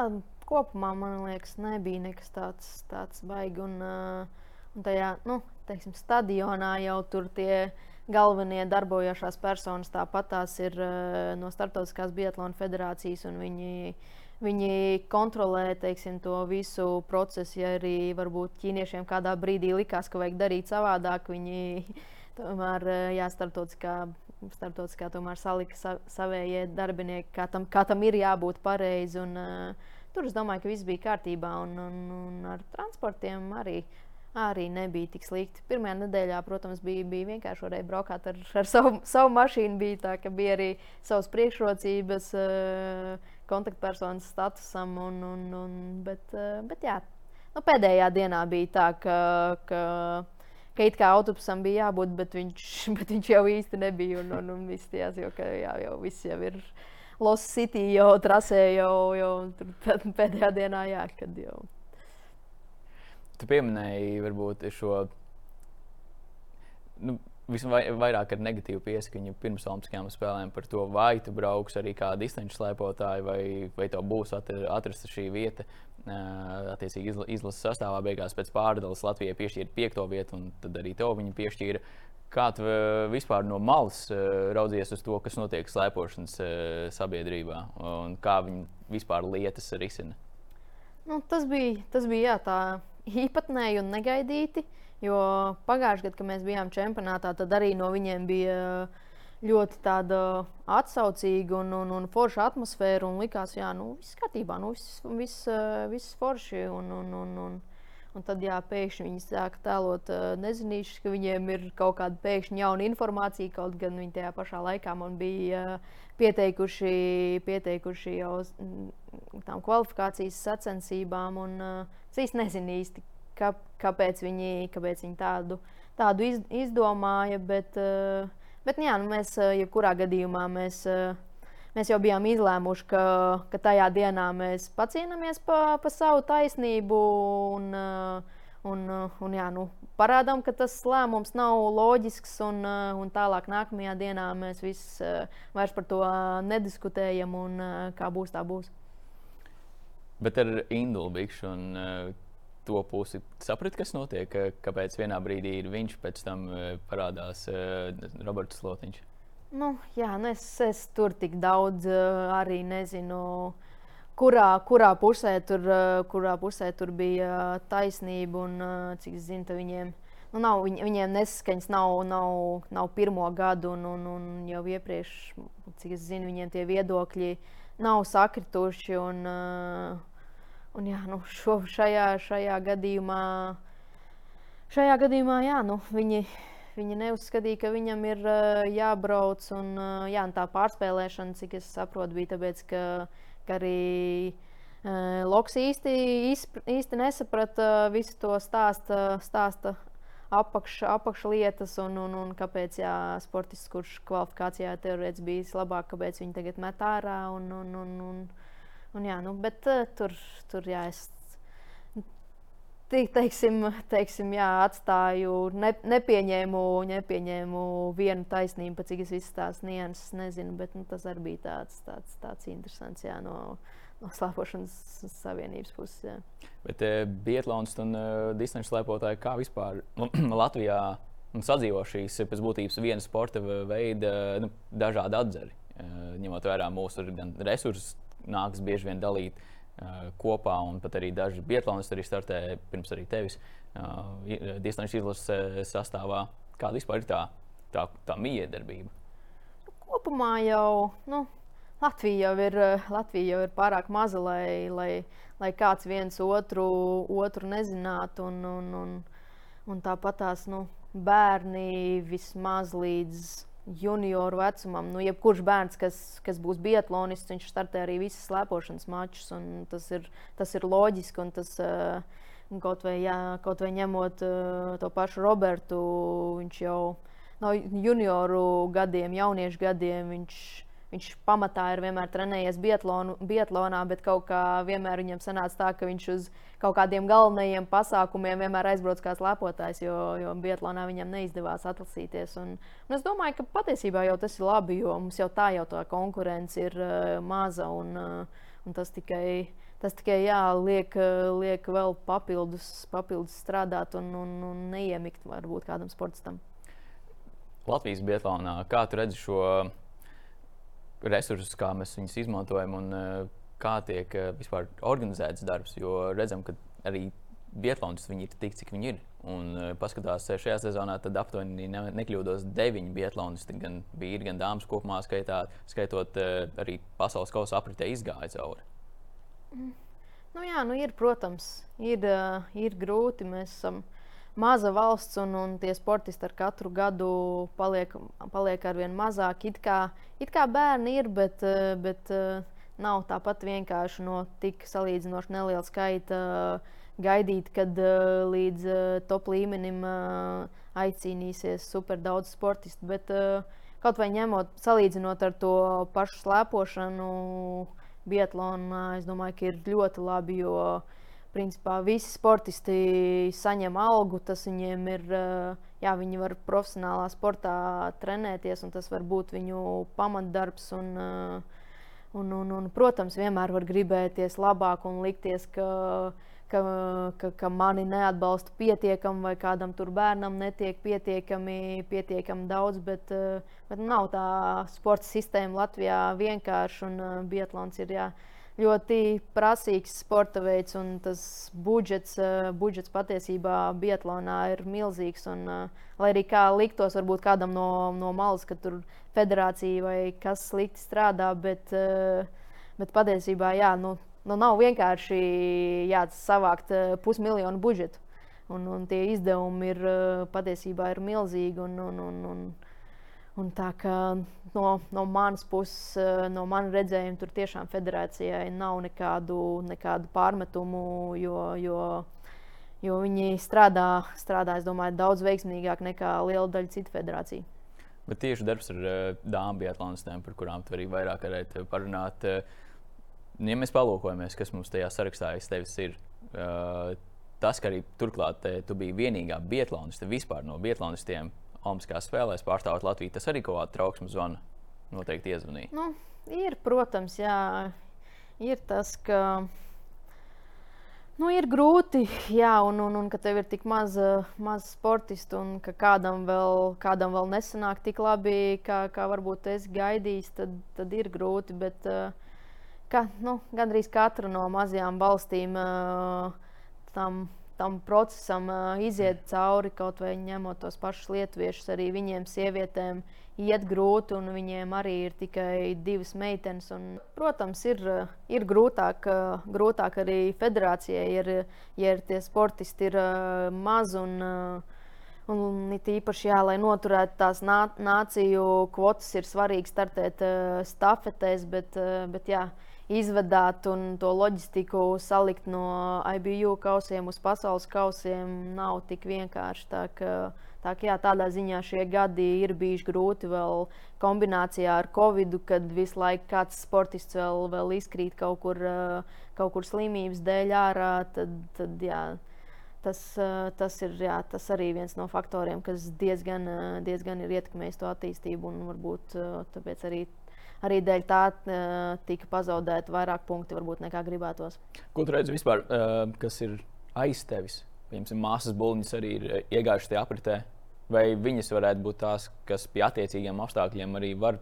kopumā man liekas, nebija nekas tāds, tāds baigi. Un, uh, un tajā nu, teiksim, stadionā jau tur tie galvenie darbojošās personas tāpat tās ir uh, no Startautiskās Biatlona federācijas. Viņi, viņi kontrolē teiksim, to visu procesu. Ja arī varbūt ķīniešiem kādā brīdī likās, ka vajag darīt savādāk, viņi tomēr uh, jā, starptautiskā. Startautiskā tomēr salika sa, savējie darbinieki, kā tam, kā tam ir jābūt pareizi. Un, uh, tur es domāju, ka viss bija kārtībā. Un, un, un ar transportiem arī arī nebija tik slikti. Pirmajā nedēļā, protams, bija, bija vienkārši varēja braukāt ar, ar savu, savu mašīnu. Bija tā, ka bija arī savas priekšrocības, uh, kontaktpersonas statusam. Un, un, un, bet, uh, bet jā, nu, pēdējā dienā bija tā, ka, ka, ka it kā autobusam bija jābūt, bet viņš, bet viņš jau īsti nebija. Un, un, un viss tījās, jo, ka, jā, jau viss jau ir. Los City jau trasē, jau, jau pēdējā dienā, jā, kad jau Tu pieminēji varbūt šo nu, visvairāk ar negatīvu pieskaņu pirms Olimpiskajām spēlēm par to, vai tu brauks arī kā distanču slēpotāji, vai, vai tev būs atrasta šī vieta. Attiecīgi izlases sastāvā beigās pēc pārdales Latvijai piešķīra piekto vietu, un tad arī tev viņa piešķīra. Kā tu vispār no malas raudzies uz to, kas notiek slēpošanas sabiedrībā, un kā viņi vispār lietas risina? Nu, tas bija, tas bija jā, tā īpatnēji un negaidīti. Jo pagājušajā gadā, kad mēs bijām čempionātā, tad arī no viņiem bija ļoti tāda atsaucīga un, un, un forša atmosfēra. Un likās, ka nu, viss kārtībā, nu, viss, viss, viss forši. Un, un, un, un, Un tad, jā, pēkšņi viņi sāk tēlot uh, nezinīšus, ka viņiem ir kaut kāda pēkšņa jauna informācija. Kaut gan viņi tajā pašā laikā man bija uh, pieteikuši, pieteikuši jau tām kvalifikācijas sacensībām. Un, uh, es īsti nezinu īsti, kā, kāpēc, viņi, kāpēc viņi tādu, tādu iz, izdomāja. Bet, uh, bet jā, nu, mēs jebkurā gadījumā mēs. Uh, mēs jau bijām izlēmuši, ka, ka tajā dienā mēs pacīnāmies pa, pa savu taisnību. Un, uh, un, uh, un, jā, nu, parādām, ka tas lēmums nav loģisks, un, uh, un tālāk nākamajā dienā mēs visi vairs par to nediskutējam, un kā būs, tā būs. Bet ar Indulu Bikšu un to pusi sapratu, kas notiek, kāpēc vienā brīdī ir viņš, pēc tam parādās Roberts Lotiņš. Nu, jā, nu es, es tur tik daudz uh, arī nezinu. Kurā, kurā, pusē tur, uh, kurā pusē tur bija taisnība un cik es zinu, viņiem, nu, nav, viņ, viņiem nesaskaņas nav, nav, nav pirmo gadu, un, un, un jau iepriekš, cik es zinu, viņiem tie viedokļi nav sakrituši. Un, un, jā, nu, šo, šajā, šajā gadījumā, šajā gadījumā jā, nu, viņi Viņa neuzskatīja, ka viņam ir jābrauc. Un, jā, un tā pārspēlēšana, cik es saprotu, bija tāpēc, ka, ka arī Loks īsti, īsti nesaprata visu to stāsta, stāsta apakš, apakšlietas un, un, un kāpēc jā, sportists, kurš kvalifikācijā teorētiski bijis labāk, kāpēc viņi tagad met ārā. Un, un, un, un, un, jā, nu, bet tur, tur jā, es teiksim, teiksim, jā, atstāju, ne, nepieņēmu, nepieņēmu vienu taisnību, cik es visas tās nianses nezinu, bet nu, tas arī bija tāds, tāds, tāds interesants jā, no, no slēpošanas savienības puses. Jā. Bet e, Bietlāns un e, distanču slēpotāji kā vispār nu, Latvijā nu, sadzīvo šīs pēc būtības viena sporta veida nu, dažādi atzari, e, ņemot vērā mūsu resursus, nākas bieži vien dalīt kopā, un pat arī daži biatlonisti arī startē pirms arī tevis distanču izlases sastāvā. Kāda vispār ir tā, tā, tā miedarbība? Kopumā jau nu, Latvija, jau ir, Latvija jau ir pārāk maza, lai, lai, lai kāds viens otru, otru nezinātu. Un, un, un, un tāpat tās nu, bērni vismaz līdz junioru vecumam. Nu, jebkurš bērns, kas, kas būs biatlonists, viņš startē arī visas slēpošanas mačus. Tas ir, tas ir loģiski. Tas, uh, kaut, vai, jā, kaut vai ņemot uh, to pašu Robertu, viņš jau no junioru gadiem, jauniešu gadiem. Viņš, viņš pamatā ir vienmēr trenējies biatlonu, biatlonā, bet kaut kā vienmēr viņam sanāca tā, ka viņš uz kaut kādiem galvenajiem pasākumiem vienmēr aizbrauc kā lepotājs, jo, jo biatlonā viņam neizdevās atlasīties. Un, un es domāju, ka patiesībā jau tas ir labi, jo mums jau tā jau tā konkurence ir uh, maza un, uh, un tas tikai. Tas tikai jā, liek, liek vēl papildus, papildus strādāt un, un, un neiemikt varbūt kādam sportistam. Latvijas Bietlānā, kā tu redzi šo resursus, kā mēs viņus izmantojam un eh, kā tiek eh, vispār organizēts darbs? Jo redzam, ka arī Bietlāns ir tik, cik viņi ir. Un, uh, paskatās, šajā sezonā tad aptuveni ne, nekļūdos deviņi Bietlānisti, gan vīri, gan dāmas kopumā, skaitā, skaitot arī pasaules kausa apritē izgāja cauri. Mm. Nu, jā, nu ir, protams, ir, ir grūti. Mēs esam maza valsts, un, un tie sportisti ar katru gadu paliek, paliek ar vien mazāk. It kā, it kā bērni ir, bet, eh, bet eh, nav tāpat vienkārši no tik salīdzinoši neliela skaita eh, gaidīt, kad līdz top līmenim aicīnīsies super daudz sportistu. Bet kaut vai ņemot, salīdzinot ar to pašu slēpošanu, Bietlānā, es domāju, ka ir ļoti labi, jo uh, principā visi sportisti saņem algu. Tas viņiem ir, eh, jā, viņi var profesionālā sportā trenēties, un tas var būt viņu pamatdarbs. Un, eh, un, un, un, protams, vienmēr var gribēties labāk un likties, ka, ka, ka, ka mani neatbalsta pietiekami, vai kādam tur bērnam netiek pietiekami, pietiekami daudz. Bet, eh, bet nav tā sporta sistēma Latvijā vienkārši, un Bietlāns ir. Jā, ļoti prasīgs sporta veids, un tas budžets, uh, budžets patiesībā Bietlānā ir milzīgs. Un, lai arī kā liktos, varbūt kādam no, no malas, ka tur federācija vai kas slikti strādā, bet, uh, bet patiesībā jā, nu, nu nav vienkārši savākt uh, pusmiljonu budžetu. Un, un tie izdevumi ir uh, patiesībā ir milzīgi. Un, un, un, un, Un tā kā no, no manas puses, eh, no manas redzējuma, tur tiešām federācijai nav nekādu, nekādu pārmetumu, jo, jo, jo viņi strādā, strādā domāju, daudz veiksmīgāk nekā liela daļa citu federāciju. Bet tieši darbs ar uh, dāmas biatlonistēm, par kurām tu arī vairāk varētu parunāt. Uh, ja mēs palūkojamies, kas mums tajā sarakstā aiz tevis ir, uh, tas, ka arī turklāt tu biji vienīgā biatloniste vispār no biatlonistiem Olimpiskās spēlēs pārstāvot Latviju, tas arī kaut kāda trauksmes zvana noteikti iezvanīja. Nu, ir, protams, jā, ir tas, ka nu, ir grūti, jā, un, un, un ka tev ir tik maz, maz sportistu, un ka kādam vēl, kādam vēl nesanāk tik labi, kā, kā varbūt es gaidīju, tad, tad ir grūti. Bet, ka, nu, gandrīz katra no mazajām valstīm tam tam procesam uh, iziet cauri, kaut vai ņemot tos pašus lietuviešus, arī viņiem, sievietēm, iet grūti, un viņiem arī ir tikai divas meitenes. Un, protams, ir, ir grūtāk, uh, grūtāk arī federācijai, ir, ja ir tie sportisti ir uh, maz. Un, Un it īpaši, jā, lai noturētu tās nā, nāciju kvotas, ir svarīgi startēt uh, stafetēs, bet, uh, bet jā, uh, izvadāt un to loģistiku salikt no IBU kausiem uz pasaules kausiem nav tik vienkārši. Tā, ka, tā, ka, jā, tādā ziņā šie gadi ir bijuši grūti vēl kombinācijā ar Covid, kad visu laiku kāds sportists vēl, vēl izkrīt kaut kur, kaut kur slimības dēļ ārā. Tad, tad, jā, tas, tas ir jā, tas arī viens no faktoriem, kas diezgan, diezgan ir ietekmējis to attīstību un varbūt tāpēc arī arī dēļ tā tika pazaudēti vairāk punkti, varbūt nekā gribētos. Ko tu redzi vispār, kas ir aiz tevis? Piemēram, māsas buļbuļs arī ir iegājušas tajā apritē. Vai viņas varētu būt tās, kas pie attiecīgiem apstākļiem arī var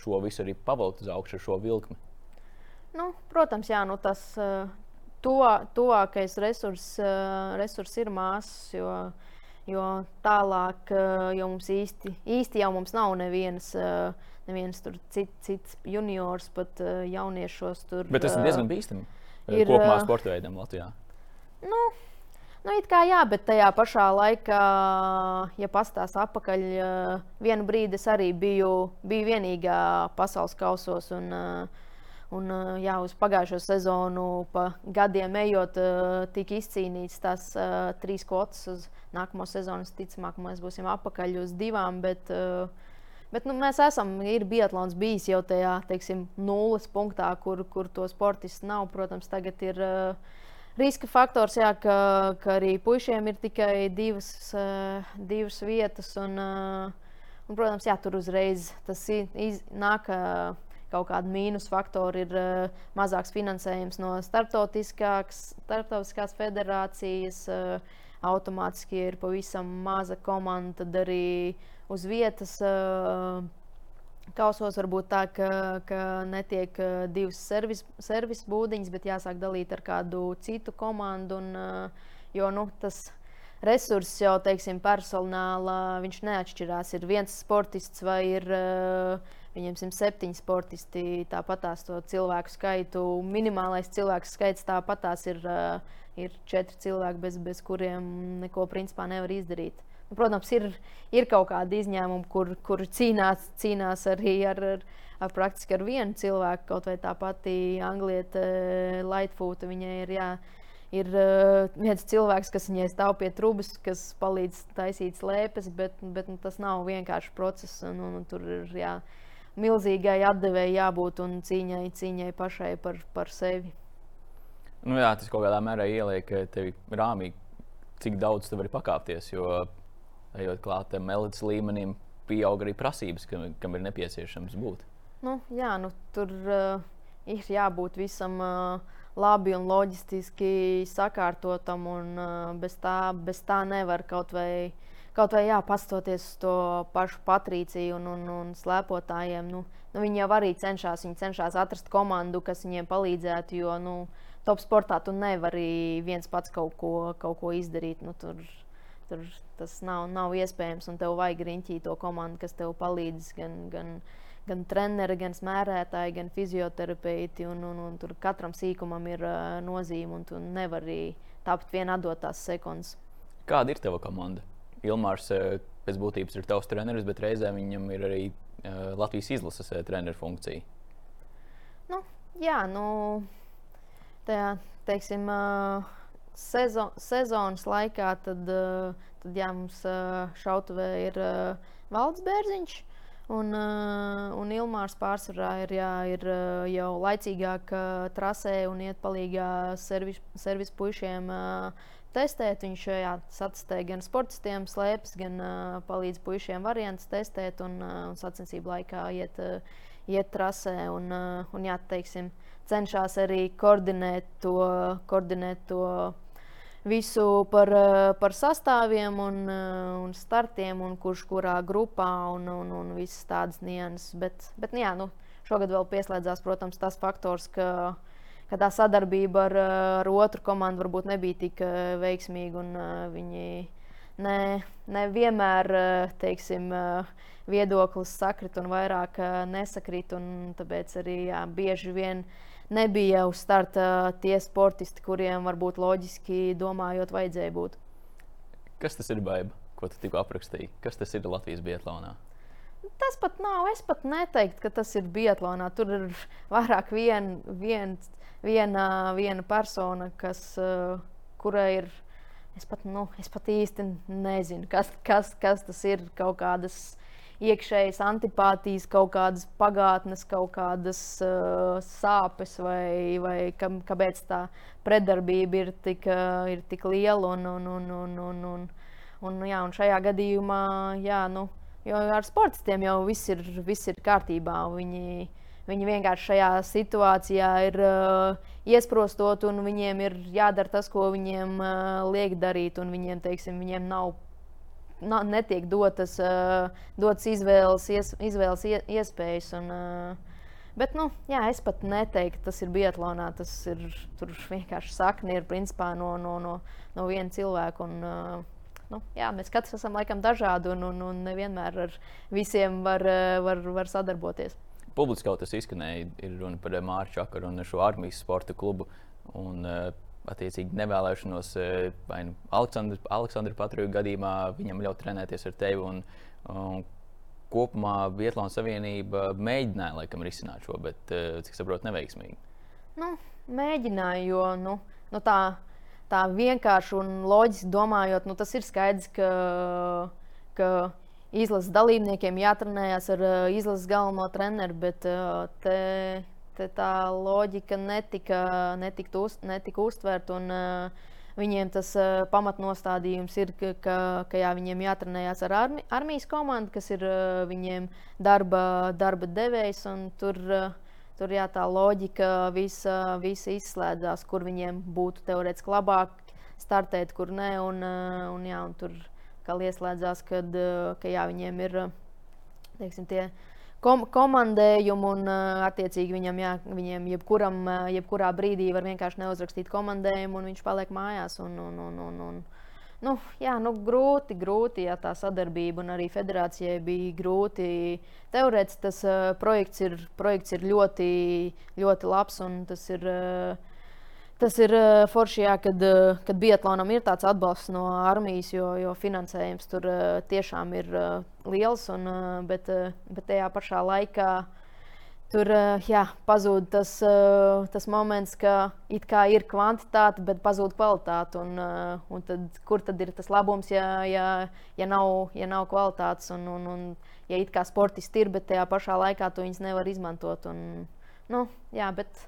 šo visu pavilkt uz augšu šo vilkli? Nu, protams, jā, nu tas tuvā, tuvākais resurs, resurs ir māsas. Jo, jo tālāk, jo mums īsti, īsti jau mums nav nevienas. Neviens tur cit, cits juniors, pat uh, jauniešos tur. Bet tas ir diezgan bīstami. Ir, kopumā sporta veidam Latvijā. Nu, Nu, it kā jā, bet tajā pašā laikā, ja pastāstās atpakaļ, vienu brīdi es arī biju, biju vienīgā pasaules kausos. Un, Un, jā, uz pagājušo sezonu, pa gadiem ejot, tika izcīnīts tās trīs kvotas. Uz nākamo sezonu, ticamāk, mēs būsim apakaļ uz divām. Bet, uh, bet nu, mēs esam, ir Biatlons bijis jau tajā teiksim, nulles punktā, kur, kur to sportistu nav. Protams, tagad ir. Uh, Riska faktors, jā, ka, ka arī puišiem ir tikai divas, uh, divas vietas. Un, uh, un, protams, jā, tur uzreiz tas iz, nāk. Uh, kaut kāda mīnus faktori ir uh, mazāks finansējums no starptautiskās federācijas. Uh, automātiski ir pavisam maza komanda, tad arī uz vietas. Uh, Kausos var būt tā, ka, ka netiek uh, divas servis, servis būdiņas, bet jāsāk dalīt ar kādu citu komandu. Un, uh, jo nu, tas resurss jau, teiksim, personāla, viņš neatšķirās. Ir viens sportists vai ir Viņiem 107 sportisti, tāpat tās to cilvēku skaitu, minimālais cilvēku skaits tāpat tās ir, ir četri cilvēki, bez, bez kuriem neko principā nevar izdarīt. Nu, protams, ir, ir kaut kādi izņēmumi, kur, kur cīnās, cīnās arī ar, ar, ar praktiski ar vienu cilvēku. Kaut vai tā pati anglieta uh, Lightfoot, viņai ir jā, ir uh, viens cilvēks, kas viņai stāv pie trūkumas, kas palīdz taisīt slēpes, bet, bet nu, tas nav vienkāršs process. Un, un, un tur ir jā, milzīgai atdevēji jābūt un cīņai, cīņai pašai par, par sevi. Nu jā, tas kaut kādā mērā ieliek tevi rāmī, cik daudz tu vari pakāpties. Jo, ejot klāt tam elites līmenim, pieaug arī prasības, kam, kam ir nepieciešams būt. Nu, jā, nu, tur uh, ir jābūt visam uh, labi un loģistiski sakārtotam, un uh, bez, tā, bez tā nevar kaut vai kaut vai jā, pastoties uz to pašu Patrīciju un, un, un slēpotājiem. Nu, nu, viņi jau arī cenšas, viņi cenšas atrast komandu, kas viņiem palīdzētu. Jo nu, top sportā tu nevari viens pats kaut ko, kaut ko izdarīt. Nu, tur, tur tas nav, nav iespējams, un tev vajag riņķīt to komandu, kas tev palīdz. Gan, gan, gan treneri, gan smērētāji, gan fizioterapeiti. Un, un, un tur katram sīkumam ir uh, nozīme, un tu nevari tapt vienā dotās sekundes. Kāda ir tava komanda? Ilmārs pēc būtības ir tavs treneris, bet reizē viņam ir arī uh, Latvijas izlases uh, treneru funkcija. Nu, jā, nu, tajā, teiksim, uh, sezo, sezonas laikā tad, uh, tad jā, mums uh, šautavē ir uh, Valds Bērziņš. Un, un Ilmārs pārsvarā ir, jā, ir jau laicīgāk trasē un iet palīdzīgā servis, servis puišiem. Testēt. Viņš jā, satestē gan sportistiem, slēpjas, gan palīdz puišiem variantus testēt un, un sacensību laikā iet, iet trasē. Un, un jā, teiksim, cenšas arī koordinēt to, koordinēt to visu par, uh, par sastāviem un, uh, un startiem, un kurš kurā grupā un, un, un visas tādas nianses. Bet, bet jā, nu, šogad vēl pieslēdzās, protams, tas faktors, ka ka tā sadarbība ar, ar otru komandu varbūt nebija tik veiksmīga. Un, viņi ne, ne vienmēr teiksim, viedoklis sakrit un vairāk nesakrit. Un tāpēc arī jā, bieži vien nebija uz starta tie sportisti, kuriem varbūt loģiski domājot, vajadzēja būt. Kas tas ir baiba, ko tu tikko aprakstīji? Kas tas ir Latvijas Bietlānā? Tas pat nav. Es pat neteiktu, ka tas ir Bietlānā. Tur ir vairāk vien, viens viena, viena persona, kas, kurai ir. Es pat, nu, es pat īsti nezinu, kas, kas, kas tas ir. Kaut kādas iekšējas antipātijas, kaut kādas pagātnes, kaut kādas uh, sāpes, vai, vai ka, kāpēc tā pretdarbība ir tik, uh, ir tik liela. Un, un, un, un, un, un, un, jā, un šajā gadījumā, jā, nu, jo ar sportistiem jau viss ir, viss ir kārtībā. Viņi, Viņi vienkārši šajā situācijā ir uh, iesprostot, un viņiem ir jādara tas, ko viņiem uh, liek darīt. Viņiem, teiksim, viņiem nav netiek dotas, uh, dotas izvēles, ies, izvēles ie, iespējas. Un, uh, bet, nu, jā, es pat neteiktu, tas ir Bietlānā. Tas ir vienkārši sakni ir principā no, no, no, no viena cilvēka. Un, uh, nu, jā, mēs katrs esam laikam dažādi un, un, un nevienmēr ar visiem var, var, var sadarboties publiski jau tas izskanēja, ir runa par Mārķu Čakaru un šo armijas sporta klubu. Un, uh, attiecīgi nevēlēšanos uh, vai nu Aleksandra, Aleksandra Patriju gadījumā viņam ļaut trenēties ar tevi. Un, un, kopumā Vietlāna Savienība mēģināja laikam risināt šo, bet, cik saprotu, neveiksmīgi. Nu, mēģināja, jo nu, nu tā, tā vienkārši un loģiski domājot, nu, tas ir skaidrs, ka, ka izlases dalībniekiem jātrenējas ar uh, izlases galveno treneru, bet te tā loģika netika, netika, uz, netika uztverta. Un, uh, Viņiem tas uh, pamatnostādījums ir, ka, ka, ka jā, viņiem jātrenējas ar armi, armijas komandu, kas ir uh, viņiem darba, darba devējs. Tur, uh, tur jā, tā loģika visa, visa izslēdzās, kur viņiem būtu teorētiski labāk startēt, kur nē. Un, uh, un, jā, un tur, ieslēdzās, kad, eh, ka jā, viņiem ir teiksim, tie kom komandējumi, un attiecīgi viņam, jā, viņiem jebkuram, jebkurā brīdī var vienkārši neuzrakstīt komandējumu, un viņš paliek mājās. Un, un, un, un, un, nu, jā, nu, grūti, grūti, ja tā sadarbība, un arī federācijai bija grūti. Teorētiski tas uh, projekts, ir, projekts ir ļoti, ļoti labs, un tas ir. Uh, Tas ir uh, forši, jā, kad, uh, kad Biatlonam ir tāds atbalsts no armijas, jo, jo finansējums tur uh, tiešām ir uh, liels. Un, uh, bet, uh, bet tajā pašā laikā tur uh, jā, pazūd tas, uh, tas moments, ka it kā ir kvantitāte, bet pazūd kvalitāte. Un, uh, un tad, kur tad ir tas labums, ja, ja, ja, nav, ja nav kvalitātes? Un, un, un, ja it kā sportisti ir, bet tajā pašā laikā to viņas nevar izmantot. Un, nu, jā, bet,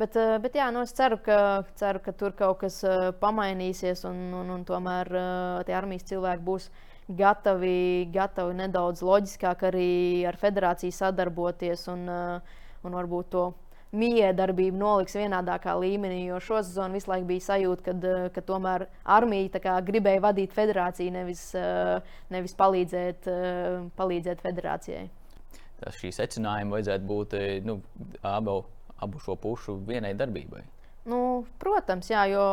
Bet, eh, bet jā, nu es ceru ka, ceru, ka tur kaut kas uh, pamainīsies, un, un, un tomēr uh, tie armijas cilvēki būs gatavi, gatavi nedaudz loģiskāk arī ar federāciju sadarboties un, un varbūt to miedarbību noliks vienādākā līmenī. Jo šo sezonu visu laiku bija sajūta, kad, ka tomēr armija kā, gribēja vadīt federāciju, nevis, nevis palīdzēt, palīdzēt federācijai. Tas šī secinājuma vajadzētu būt nu, abu abu šo pušu vienai darbībai? Nu, protams, jā, jo,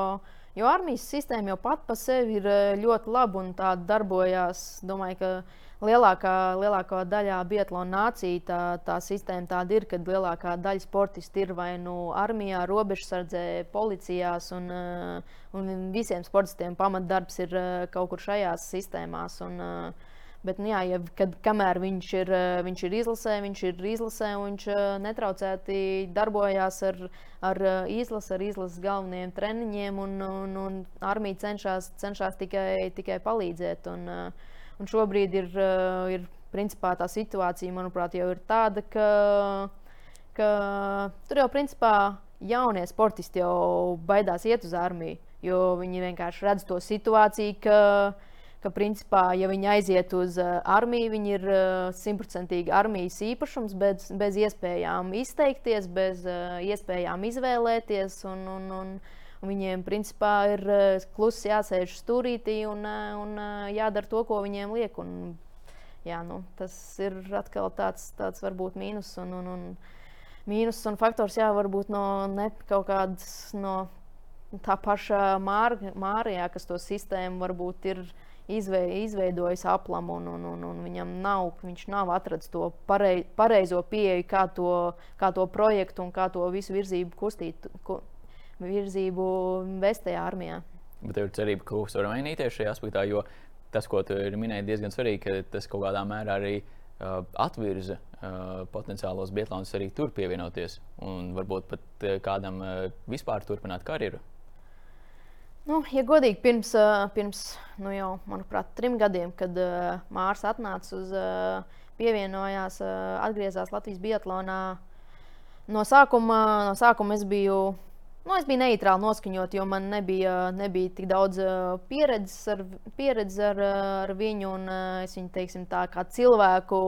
jo armijas sistēma jau pat par sevi ir eh, ļoti laba un tā darbojās. Domāju, ka lielākā, lielākā daļā Bietlāna nācija tā, tā sistēma tāda ir, ka lielākā daļa sportistu ir vai nu armijā, robežsardzē, policijās, un, eh, un visiem sportistiem pamatdarbs ir eh, kaut kur šajās sistēmās. Un, Bet, nu, jā, ja, kad, kamēr viņš ir, eh, viņš ir izlasē, viņš ir izlasē, viņš eh, netraucēti darbojās ar, ar eh, izlasi, ar izlases galvenajiem treniņiem, un, un, un armija cenšas, cenšas tikai, tikai palīdzēt. Un, un šobrīd ir, ir principā, tā situācija, manuprāt, jau ir tāda, ka, ka tur jau principā jaunie sportisti jau baidās iet uz armiju, jo viņi vienkārši redz to situāciju, ka principā, ja viņi aiziet uz uh, armiju, viņi ir eh, simtprocentīgi armijas īpašums, bez, bez iespējām izteikties, bez uh, iespējām izvēlēties. Un, un, un, viņiem, principā, ir klusi jāsēž stūrītī un, un jādara to, ko viņiem liek. Un, jā, nu, tas ir atkal tāds, tāds varbūt mīnus. Un, un, un, Mīnus un faktors, jā, varbūt no ne, kaut kādas no tā paša Mārijā, kas to sistēmu varbūt ir izvei, izveidojis aplamu, un, un, un, un viņam nav, viņš nav atradzis to parei, pareizo pieeju, kā to, kā to projektu un kā to visu virzību kustīt, ku, virzību vest tajā armijā. Bet tev ir cerība, ka kas var mainīties šajā aspektā, jo tas, ko tu minēji, diezgan svarīgi, ka tas kaut kādā mērā arī uh, atvirza uh, potenciālos bietlānus arī tur pievienoties un varbūt pat uh, kādam uh, vispār turpināt karjeru. Nu, ja godīgi, pirms, pirms nu jau, manuprāt, trim gadiem, kad uh, Mārcis atnāca uz, uh, pievienojās, uh, atgriezās Latvijas Biatlonā, no sākuma, no sākuma es biju. Nu, es biju neitrāli noskaņot, jo man nebija, nebija tik daudz pieredzes, ar, pieredzes ar, ar viņu. Un, es viņu teiksim, tā, kā cilvēku,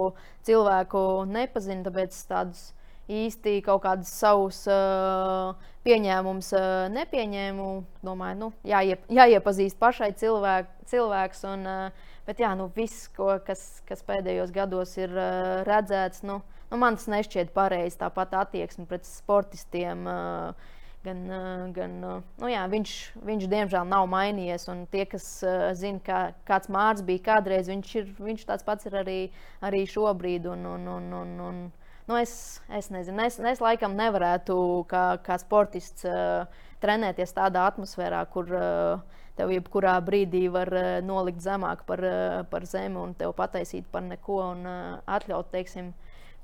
cilvēku nepazinu, tāpēc tādus īsti kaut kādus savus uh, pieņēmumus uh, nepieņēmu. Domāju, nu, jāiep, jāiepazīst pašai cilvēk, cilvēks. Un, uh, bet jā, nu, viss, ko, kas, kas pēdējos gados ir uh, redzēts, nu, nu, man tas nešķiet pareizi. Tāpat attieksme pret sportistiem. Uh, gan, gan nu jā, viņš, viņš diemžēl nav mainījies. Tie, kas uh, zina, kā, kāds Mārcis bija kādreiz, viņš, ir, viņš tāds pats ir arī, arī šobrīd. Un, un, un, un, un, Nu, es, es nezinu, es, es laikam nevarētu kā, kā sportists uh, trenēties tādā atmosfērā, kur uh, tev jebkurā brīdī var uh, nolikt zemāk par, uh, par zemi un tev pataisīt par neko un uh, atļaut, teiksim,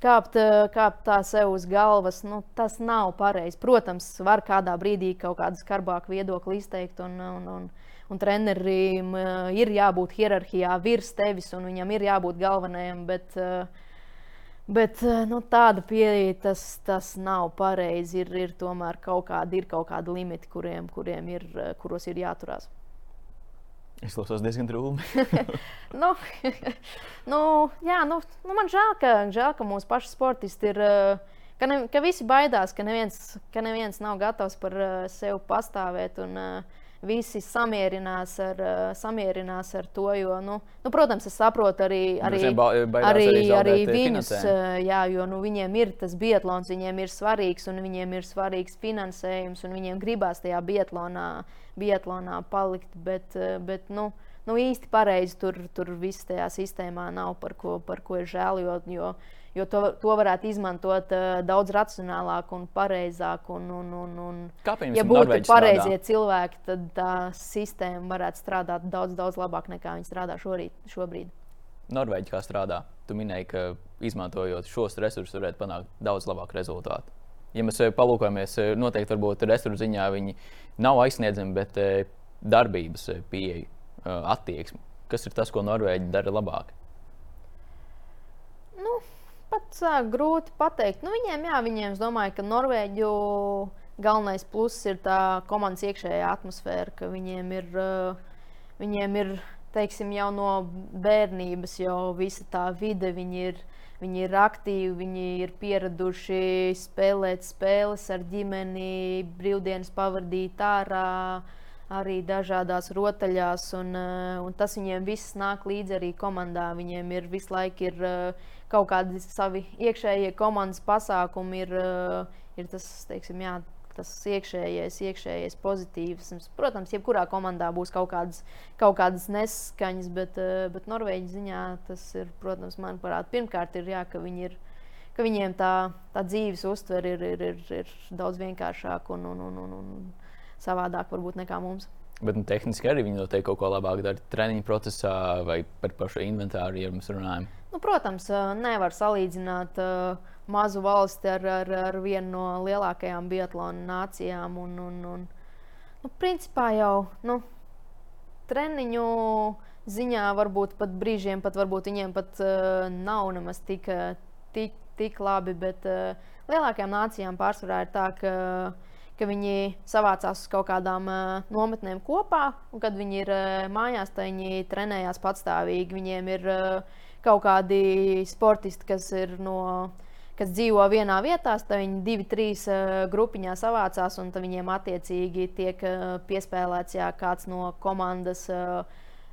kāpt, uh, kāpt tā sev uz galvas. Nu, tas nav pareizi. Protams, var kādā brīdī kaut kādu skarbāku viedokli izteikt. Un, un, un, un trenerim uh, ir jābūt hierarhijā virs tevis, un viņam ir jābūt galvenajam. Bet, uh, Bet nu, tāda pieeja tas, tas nav pareizi. Ir, ir tomēr kaut kādi, ir kaut kādi limiti, kuriem, kuriem ir, kuros ir jāturās. Es klausos diezgan drūmi. nu, nu, jā, nu, nu, man žēl, ka, žēl, ka mūsu paši sportisti ir. Ka, ne, ka visi baidās, ka neviens, ka neviens nav gatavs par sevi pastāvēt. Un, uh, visi samierinās ar, uh, samierinās ar to. Jo, nu, nu, protams, es saprotu arī, arī, arī, arī, arī viņus, uh, jā, jo nu, viņiem ir tas biatlons, viņiem ir svarīgs un viņiem ir svarīgs finansējums, un viņiem gribās tajā biatlonā, biatlonā palikt. Bet, uh, bet, nu, nu, īsti pareizi tur, tur viss tajā sistēmā nav par ko, par ko ir žēl. Jo, jo, jo to, to varētu izmantot uh, daudz racionālāk un pareizāk. Un, un, un, un, Kāpēc? Ja būtu pareizie strādā? cilvēki, tad tā sistēma varētu strādāt daudz, daudz labāk nekā viņi strādā šorīt, šobrīd. Norvēģi kā strādā? Tu minēji, ka izmantojot šos resursus, varētu panākt daudz labāku rezultātu. Ja mēs eh, palūkojamies, eh, noteikti varbūt resursu ziņā viņi nav aizsniedzami, bet darbības pieeja, attieksme. Kas ir tas, ko Norvēģi dara labāk? Pat uh, grūti pateikt. Nu, viņiem, jā, viņiem, es domāju, ka Norvēģu galvenais pluss ir tā komandas iekšējā atmosfēra, ka viņiem ir, uh, viņiem ir teiksim, jau no bērnības, jau visa tā vide, viņi ir, viņi ir aktīvi, viņi ir pieraduši spēlēt spēles ar ģimeni, brīvdienas pavadīt ārā. Arī dažādās rotaļās, un, un tas viņiem viss nāk līdzi arī komandā. Viņiem ir visu laiku ir, uh, kaut kādi savi iekšējie komandas pasākumi ir, eh, ir tas, teiksim, jā, tas iekšējais, iekšējais pozitīvs. Protams, jebkurā komandā būs kaut kādas, kaut kādas neskaņas, bet, eh, bet Norvēģijas ziņā tas ir, protams, manuprāt, pirmkārt ir jā, ka viņi ir. Ka viņiem tā, tā dzīves uztvere ir, ir, ir, ir daudz vienkāršāka un, un, un, un, un savādāka varbūt nekā mums. Bet nu, tehniski arī viņi noteikti kaut ko labāk dara treniņu procesā vai par pašu inventāru, ja mēs runājam. Nu, protams, nevar salīdzināt mazu valsti ar, ar, ar vienu no lielākajām Bietlāna nācijām. Un, un, un, nu, principā jau nu, treniņu ziņā varbūt pat brīžiem pat viņiem pat uh, nav nemaz tik, tik, tik labi, bet uh, lielākajām nācijām pārsvarā ir tā, ka, ka viņi savācās uz kaut kādām uh, nometnēm kopā, un kad viņi ir uh, mājās, tad viņi trenējās patstāvīgi. Viņiem ir uh, kaut kādi sportisti, kas ir no kas dzīvo vienā vietā, tad viņi divi, trīs uh, grupiņā savācās, un viņiem attiecīgi tiek uh, piespēlēts jā, kāds no komandas. Uh,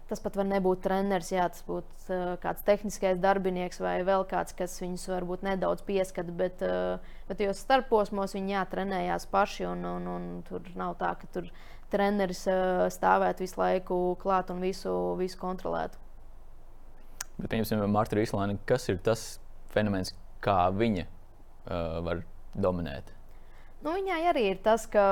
tas pat var nebūt treneris, jā, tas būtu uh, kāds tehniskais darbinieks vai vēl kāds, kas viņus varbūt nedaudz pieskata. Bet, uh, bet jo starposmos viņi jā, trenējās paši, un, un, un tur nav tā, ka tur treneris uh, stāvētu visu laiku klāt un visu, visu kontrolētu. Bet, piemēram, Marta Rīslāna, kas ir tas fenomens, kā viņa uh, var dominēt? Nu, viņai arī ir tas, ka,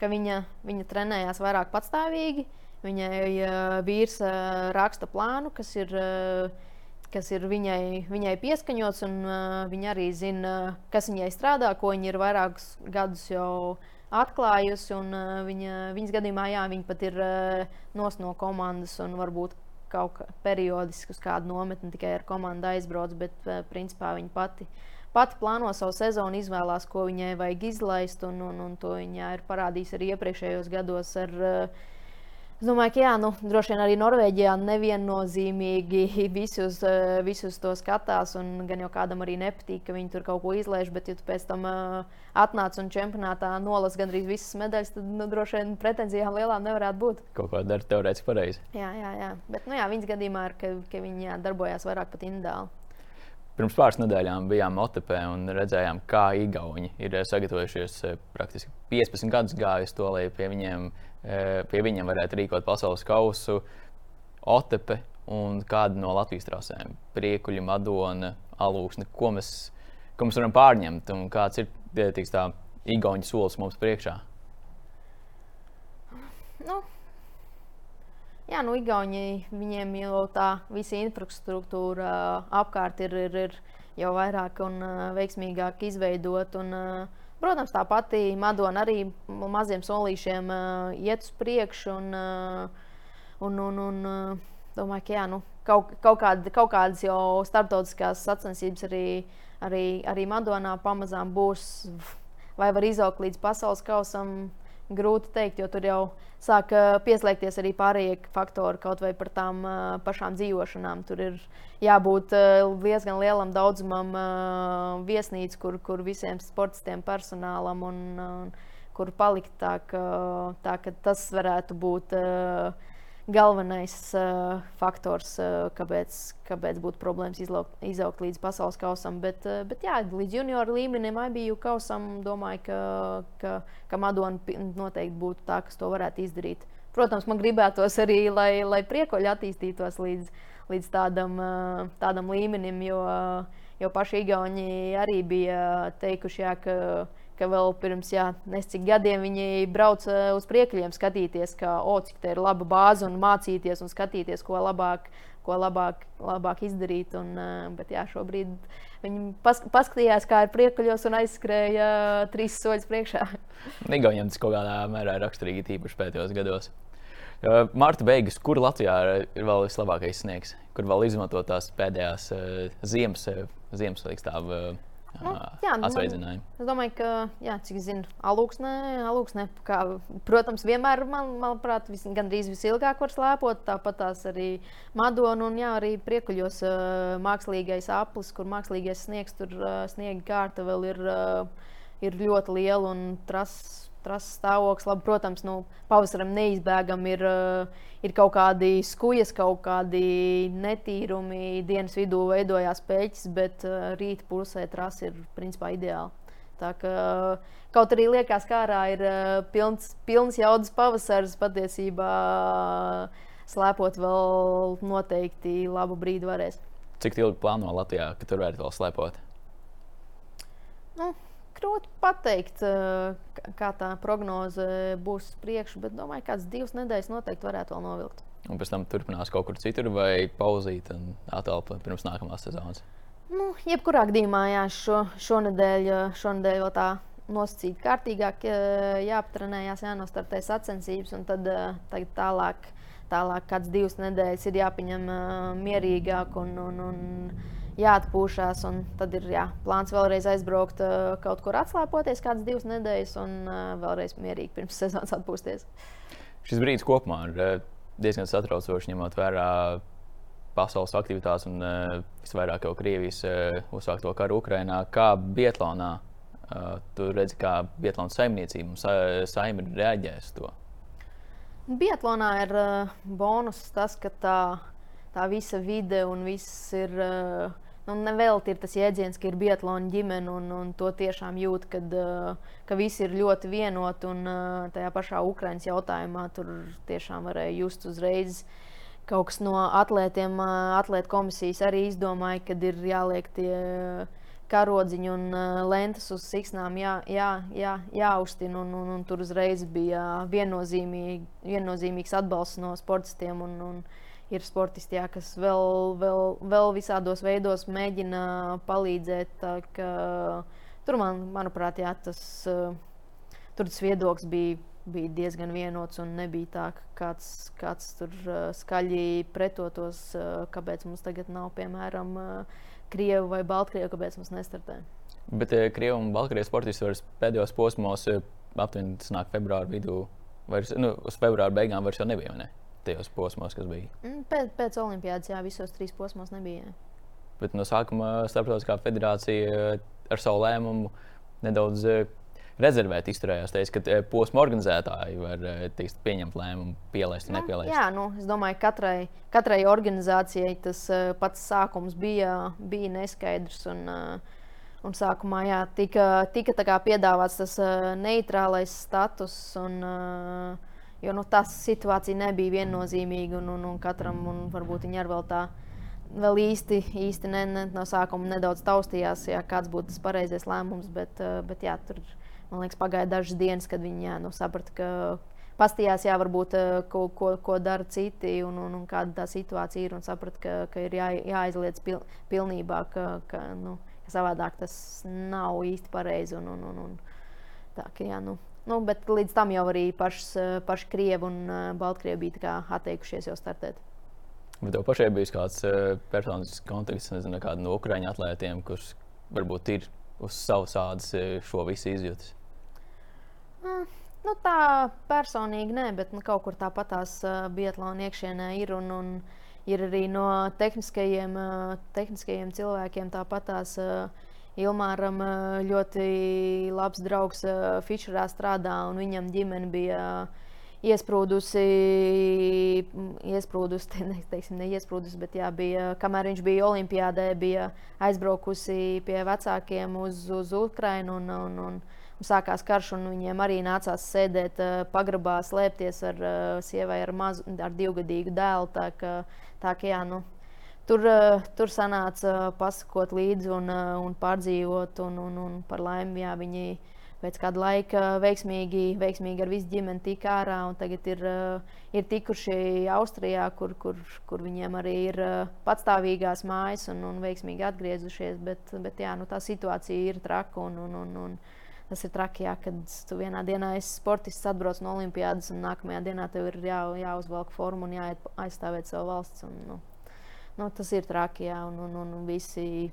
ka viņa, viņa trenējās vairāk patstāvīgi. Viņai uh, vīrs uh, raksta plānu, kas ir, uh, kas ir viņai, viņai pieskaņots, un uh, viņa arī zina, kas viņai strādā, ko viņa ir vairākus gadus jau atklājusi. Un, uh, viņa, viņas gadījumā, jā, viņa pat ir uh, nos no komandas un varbūt kaut kā periodiski uz kādu nometni tikai ar komandu aizbrauc, bet uh, principā viņa pati, pati plāno savu sezonu, izvēlās, ko viņai vajag izlaist, un, un, un to viņa ir parādījis arī iepriekšējos gados ar uh, Es domāju, ka jā, nu, droši vien arī Norvēģijā neviennozīmīgi visi uz, eh, visi uz to skatās. Gan jau kādam arī nepatīk, ka viņi tur kaut ko izlaiž, bet, ja tu pēc tam uh, atnāc un čempionātā nolas gandrīz visas medaļas, tad nu, droši vien pretenzijām lielām nevarētu būt. Kaut kā dara teorētiski pareizi. Jā, jā, jā. Bet nu, jā, viņas gadījumā ir, ka, ka viņi jā, darbojās vairāk pat individuāli. Pirms pāris nedēļām bijām Otepē un redzējām, kā Igauni ir eh, sagatavojušies eh, praktiski 15 gadus gājus to, lai pie viņiem, eh, pie viņiem varētu rīkot pasaules kausu. Otepe un kāda no Latvijas trasēm - Priekuļa, Madona, Alūksne. Ko mēs, ko mēs varam pārņemt un kāds ir tieks, tā Igauni solis mums priekšā? Nu, jā, nu, Igauni, viņiem jau tā visa infrastruktūra apkārt ir, ir, ir jau vairāk un uh, veiksmīgāk izveidot. Uh, protams, tā pati Madona arī maziem solīšiem uh, iet uz priekšu. Un, uh, un, un, un, uh, domāju, ka jā, nu, kaut, kaut, kād, kaut kādas jau starptautiskās sacensības arī, arī, arī Madonā pamazām būs. Vai var izaugt līdz pasaules kausam? Grūti pateikt, jo tur jau sāk pieslēgties arī pārējie faktori, kaut vai par tām uh, pašām dzīvošanām. Tur ir jābūt uh, diezgan lielam daudzumam viesnīcu, kur, kur visiem sportistiem, personālam un uh, kur palikt. Tā, ka, tā, ka tas varētu būt. Uh, galvenais uh, faktors, uh, kāpēc, kāpēc būtu problēmas izlaukt, izaugt līdz pasaules kausam. Bet, uh, bet jā, līdz junioru līmenim IBU kausam domāju, ka, ka, ka Madona noteikti būtu tā, kas to varētu izdarīt. Protams, man gribētos arī, lai, lai priekoļi attīstītos līdz, līdz tādam, uh, tādam līmenim, jo, uh, jo paši Igauni arī bija teikuši, jā, ka ka vēl pirms jā, nescik gadiem viņi brauca uz priekļiem skatīties, ka, o, cik tā ir laba bāze un mācīties un skatīties, ko labāk, ko labāk, labāk izdarīt. Un, bet jā, šobrīd viņi pas, paskatījās, kā ir priekļos un aizskrēja trīs soļus priekšā. Igauniem tas kaut kādā mērā ir raksturīgi, tīpaši pēdējos gados. Marta beigas, kur Latvijā ir vēl vislabākais sniegs, kur vēl izmantot tās pēdējās ziemas, ziemas līkstāvu Nu, jā, nu, atsveicinājumi. Es domāju, ka, jā, cik zinu, alūksnē, alūksnē kā, protams, vienmēr, man, manuprāt, vis, gandrīz visilgāk var slēpot. Tāpat tās arī Madona un jā, arī priekuļos uh, mākslīgais aplis, kur mākslīgais sniegs, tur uh, sniega kārta vēl ir, uh, ir ļoti liela un trases trases stāvoklis. Labi, protams, nu, pavasaram neizbēgami ir, uh, ir kaut kādi skujas, kaut kādi netīrumi. Dienas vidū veidojās pēķis, bet uh, rīta pusē trase ir principā ideāla. Tā kā, kaut arī liekas, ka ārā ir uh, pilns, pilns jaudas pavasaris, patiesībā slēpot vēl noteikti labu brīdi varēs. Cik ilgi plāno Latvijā, ka tur varētu vēl slēpot? Nu, grūti pateikt, eh, kā tā prognoze būs priekšā, bet domāju, ka kādas divas nedēļas noteikti varētu vēl novilkt. Un pēc tam turpinās kaut kur citur, vai pauzīt un atelpa pirms nākamās sezonas? Nu, jebkurā gadījumā, jā, šo, šonadēļ, šonadēļ vēl tā nosacīt kārtīgāk, eh, jāaptrenējās, jānostartē sacensības, un tad eh, tagad tālāk, tālāk kāds divas nedēļas ir jāpieņem mierīgāk un, un, un jāatpūšas. Tad ir jā, plāns vēlreiz aizbraukt, kaut kur atslēpoties, kādas divas nedēļas, un vēlreiz mierīgi pirms sezonas atpūsties. Šis brīdis kopumā ir diezgan satraucošs, ņemot vērā pasaules aktivitātes un visvairāk jau Krievijas uzsākto karu Ukrajinā. Kā Bietlānā tu redzi, kā Bietlāna saimniecība un sa saima ir reaģējusi to? Bietlānā ir bonus tas, ka tā, tā visa vide un viss ir. Uh, nu, nevelti ir tas jēdziens, ka ir Bietlāna ģimene, un, un to tiešām jūt, kad, uh, ka visi ir ļoti vienoti. Un uh, tajā pašā Ukraiņas jautājumā tur tiešām varēja just uzreiz. Kaut kas no atlētiem, uh, atlētu komisijas arī izdomāja, ka ir jāliek tie karodziņi un lentes uz siksnām jā, jā, jā, jāuztina. Un, un, un tur uzreiz bija viennozīmīgi, viennozīmīgs atbalsts no sportistiem. Un, un, ir sportisti, jā, kas vēl, vēl, vēl visādos veidos mēģina palīdzēt. Ka, tur, man, manuprāt, jā, tas, tur tas viedoklis bija, bija diezgan vienots un nebija tā, ka kāds, kāds tur skaļi pretotos, kāpēc mums tagad nav, piemēram, Krievu vai Baltkrievu, kāpēc mums nestartē. Bet Krievu un Baltkrievijas sportisti vairs pēdējos posmos aptuveni nāk februāra vidū. Vairs, nu, uz februāra beigām vairs jau nebija. Ne? Tajos posmos, kas bija? Mm, pēc, pēc Olimpijas, jā, visos trīs posmos nebija. Bet no sākuma Starptautiskā federācija eh, ar savu lēmumu nedaudz eh, rezervēt izturējās. Teica, ka eh, posma organizētāji var teikt, pieņemt lēmumu, pielaist un nu, nepielaist. Jā, nu, es domāju, ka katrai, katrai organizācijai tas pats sākums bija, bija neskaidrs. Un, un sākumā jā, tika, tika piedāvāts tas neitrālais status. Un, uh, Jo nu, tā situācija nebija viennozīmīga, un, un, un katram un varbūt viņa arī vēl tā. Vēl īsti, īsti ne, ne, no sākuma nedaudz taustījās, jā, kāds būtu tas pareizais lēmums. Bet, eh, bet jā, tur liekas, pagāja dažas dienas, kad viņi jā, nu, saprata, ka pastījās, jā, varbūt ko, ko, ko dara citi un, un, un kāda tā situācija ir. Un sapratu, ka, ka ir jā, jāizliedz pil, pilnībā, ka, ka, nu, ka savādāk tas nav īsti pareizi. Un, un, un, un, tā, ka, jā, nu, nu, bet līdz tam jau arī pašs, paši Krievi un Baltkrievi bija atteikušies jau startēt. Bet tev pašai bija kāds uh, personisks konteksts, nezinu, kāda no ukrāņu atlētiem, kurš varbūt ir uz savas ādas šo visu izjūtas? Mm, nu, tā personīgi nē, bet nu, kaut kur tāpat tās uh, Bietlāna iekšienē ir. Un, un ir arī no tehniskajiem, uh, tehniskajiem cilvēkiem tāpat tās. Uh, Ilmāram ļoti labs draugs Fischerā strādā, un viņam ģimene bija iesprūdusi, iesprūdusi ne, teiksim, ne iesprūdusi, bet jā, bija, kamēr viņš bija Olimpijādē, bija aizbraukusi pie vecākiem uz, uz Ukrajinu. Un, un, un, sākās karš, un viņiem arī nācās sēdēt pagrabā, slēpties ar sievai ar, mazu, ar divgadīgu dēlu. Tā ka, tā ka, jā, nu, tur, uh, tur sanāca pasakot līdzi un, uh, un pārdzīvot, un, un, un par laimi jā, viņi pēc kāda laika veiksmīgi, veiksmīgi ar visu ģimeni tika ārā. Tagad ir, uh, ir tikuši Austrijā, kur, kur, kur viņiem arī ir patstāvīgās mājas un, un veiksmīgi atgriezušies. Bet, bet jā, nu, tā situācija ir traka. Un, un, un, un, Tas ir traki, jā, kad tu vienā dienā esi sportists, atbrauc no Olimpijas, un nākamajā dienā tev ir jā, jāuzvelk forma un jāiet aizstāvēt savu valsts. Un, nu, nu, tas ir traki, jā, un, un, un visi.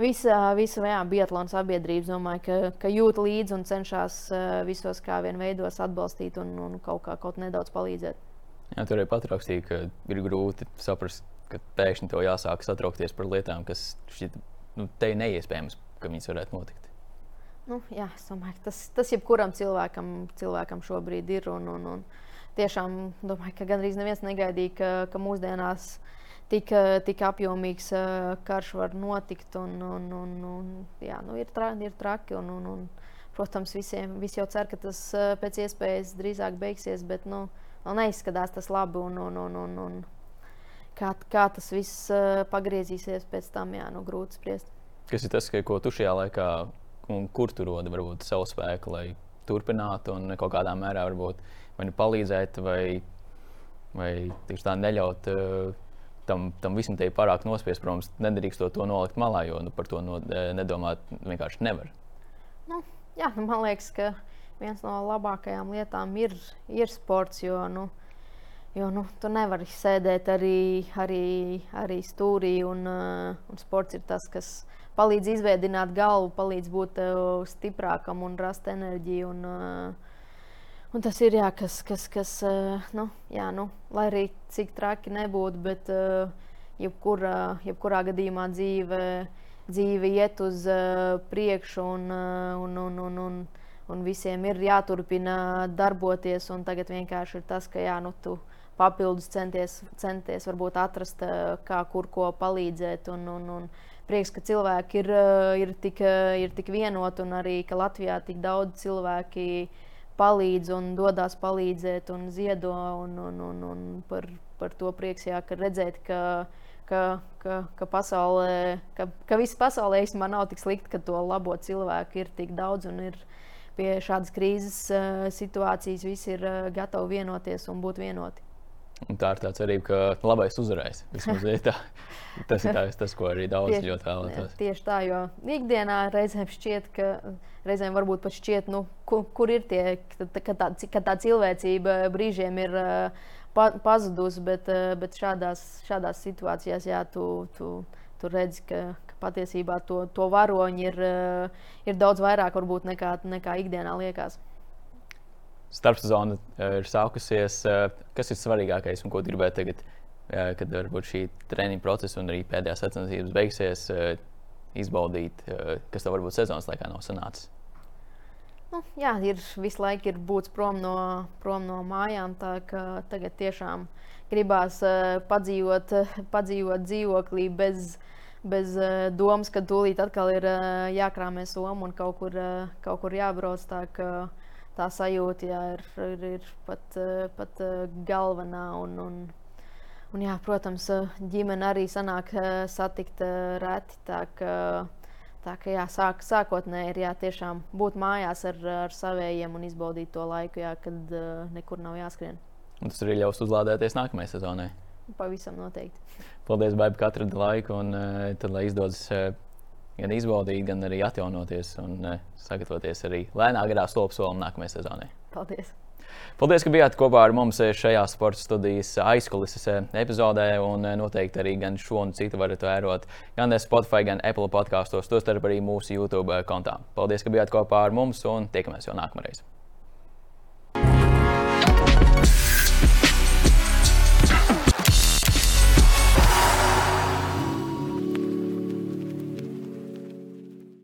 Visa, visa jā, Biatlona sabiedrība domāju, ka, ka jūt līdzi un cenšas visos kā vien veidos atbalstīt un, un kaut kā kaut nedaudz palīdzēt. Jā, tur arī pat rakstīja, ka ir grūti saprast, ka pēkšņi tev jāsāk satraukties par lietām, kas šķiet nu, te neiespējams, ka viņas varētu notikt. Nu, jā, es domāju, ka tas, tas jebkuram cilvēkam, cilvēkam šobrīd ir. Un, un, un tiešām domāju, ka gandrīz neviens negaidīja, ka, ka mūsdienās tik, tik apjomīgs uh, karš var notikt. Un, un, un, un, jā, nu, ir, tra, ir traki. Un, un, un, protams, visiem visi jau cer, ka tas uh, pēc iespējas drīzāk beigsies, bet nu, neizskatās tas labi. Un, un, un, un, un, kā, kā tas viss uh, pagriezīsies pēc tam, jā, nu, grūti spriest. Kas ir tas, ko tu šajā laikā un kur tu rodi varbūt, savu spēku, lai turpinātu un kaut kādā mērā varbūt, vai nu palīdzēt, vai, vai tieši tā neļaut. Uh, Tam, tam visam te ir pārāk nospiest. Protams, nedrīkst to, to nolikt malā, jo nu, par to no, eh, nedomāt vienkārši nevar. Nu, jā, nu, man liekas, ka viens no labākajām lietām ir, ir sports. Jo, nu, jo nu, tu nevari sēdēt arī, arī, arī stūrī, un, uh, un sports ir tas, kas palīdz izveidot galvu, palīdz būt uh, stiprākam un rast enerģiju. Un, uh, un tas ir jā, kas, kas, kas uh, nu, jā, nu, lai arī cik traki nebūtu, bet uh, jebkurā, jebkurā gadījumā dzīve, dzīve iet uz uh, priekšu un, un, un, un, un, un visiem ir jāturpina darboties. Tagad vienkārši ir tas, ka jā, nu, tu papildus centies, centies varbūt atrast, kā kur ko palīdzēt. Un, un, un, prieks, ka cilvēki ir, eh, ir, tik, eh, ir tik vienoti un arī ka Latvijā tik daudz cilvēki palīdz un dodas palīdzēt un ziedo. Un, un, un, un par, par to prieks, jā, ka redzēt, ka, ka, ka, ka, pasaulē, ka, ka viss pasaulē īstenībā nav tik slikti, ka to labo cilvēku ir tik daudz un ir pie šādas krīzes uh, situācijas visi ir uh, gatavi vienoties un būt vienoti. Un tā ir tā cerība, ka labais uzvarēs. Vismaz, tā, tas ir tās, tas, ko arī daudz tieši, ļoti vēlētos. Tieši tā, jo ikdienā reizēm šķiet, ka reizēm varbūt pat šķiet, nu, kur, kur ir tie, ka tā, ka tā cilvēcība brīžiem ir pa, pazudusi, bet, bet šādās, šādās situācijās jā, tu, tu, tu redzi, ka, ka patiesībā to, to varoņi ir, ir daudz vairāk varbūt nekā, nekā ikdienā liekas starpsezona eh, ir sākusies. Eh, kas ir svarīgākais un ko gribētu tagad, eh, kad varbūt šī treniņa procesa un arī pēdējās sacensības beigsies, izbaudīt, kas tev varbūt sezonas laikā nav sanācis? Nu, jā, ir visu laiku ir būts prom no, prom no mājām. Tagad tiešām gribās uh, padzīvot, padzīvot dzīvoklī bez, bez uh, domas, ka tūlīt atkal ir uh, jākrāmē soma un kaut kur, kaut kur jābrauc. Tā, ka, uh, tā sajūta jā, ir, ir, ir pat, eh, pat eh, galvenā. Un, un, un, jā, protams, eh, ģimene arī sanāk satikt reti. Tā, ka, Tā kā jā, sāk, sākotnēji ir jā, tiešām būt mājās ar, ar saviem un izbaudīt to laiku, jā, kad uh, nekur nav jāskrien. Un tas arī ļaus uzlādēties nākamajai sezonai. Pavisam noteikti. Paldies, Baiba, ka atradi laiku un uh, tad, lai izdodas uh, gan izbaudīt, gan arī atjaunoties un uh, sagatavoties arī lēnā garā stulbu solim nākamajai sezonai. Paldies! Paldies, ka bijāt kopā ar mums šajā sporta studijas aizkulises epizodē. Un noteikti arī gan šo un citu varat vērot gan Spotify, gan Apple podkāstos, tostarp arī mūsu YouTube kontā. Paldies, ka bijāt kopā ar mums un tiekamies jau nākamreiz.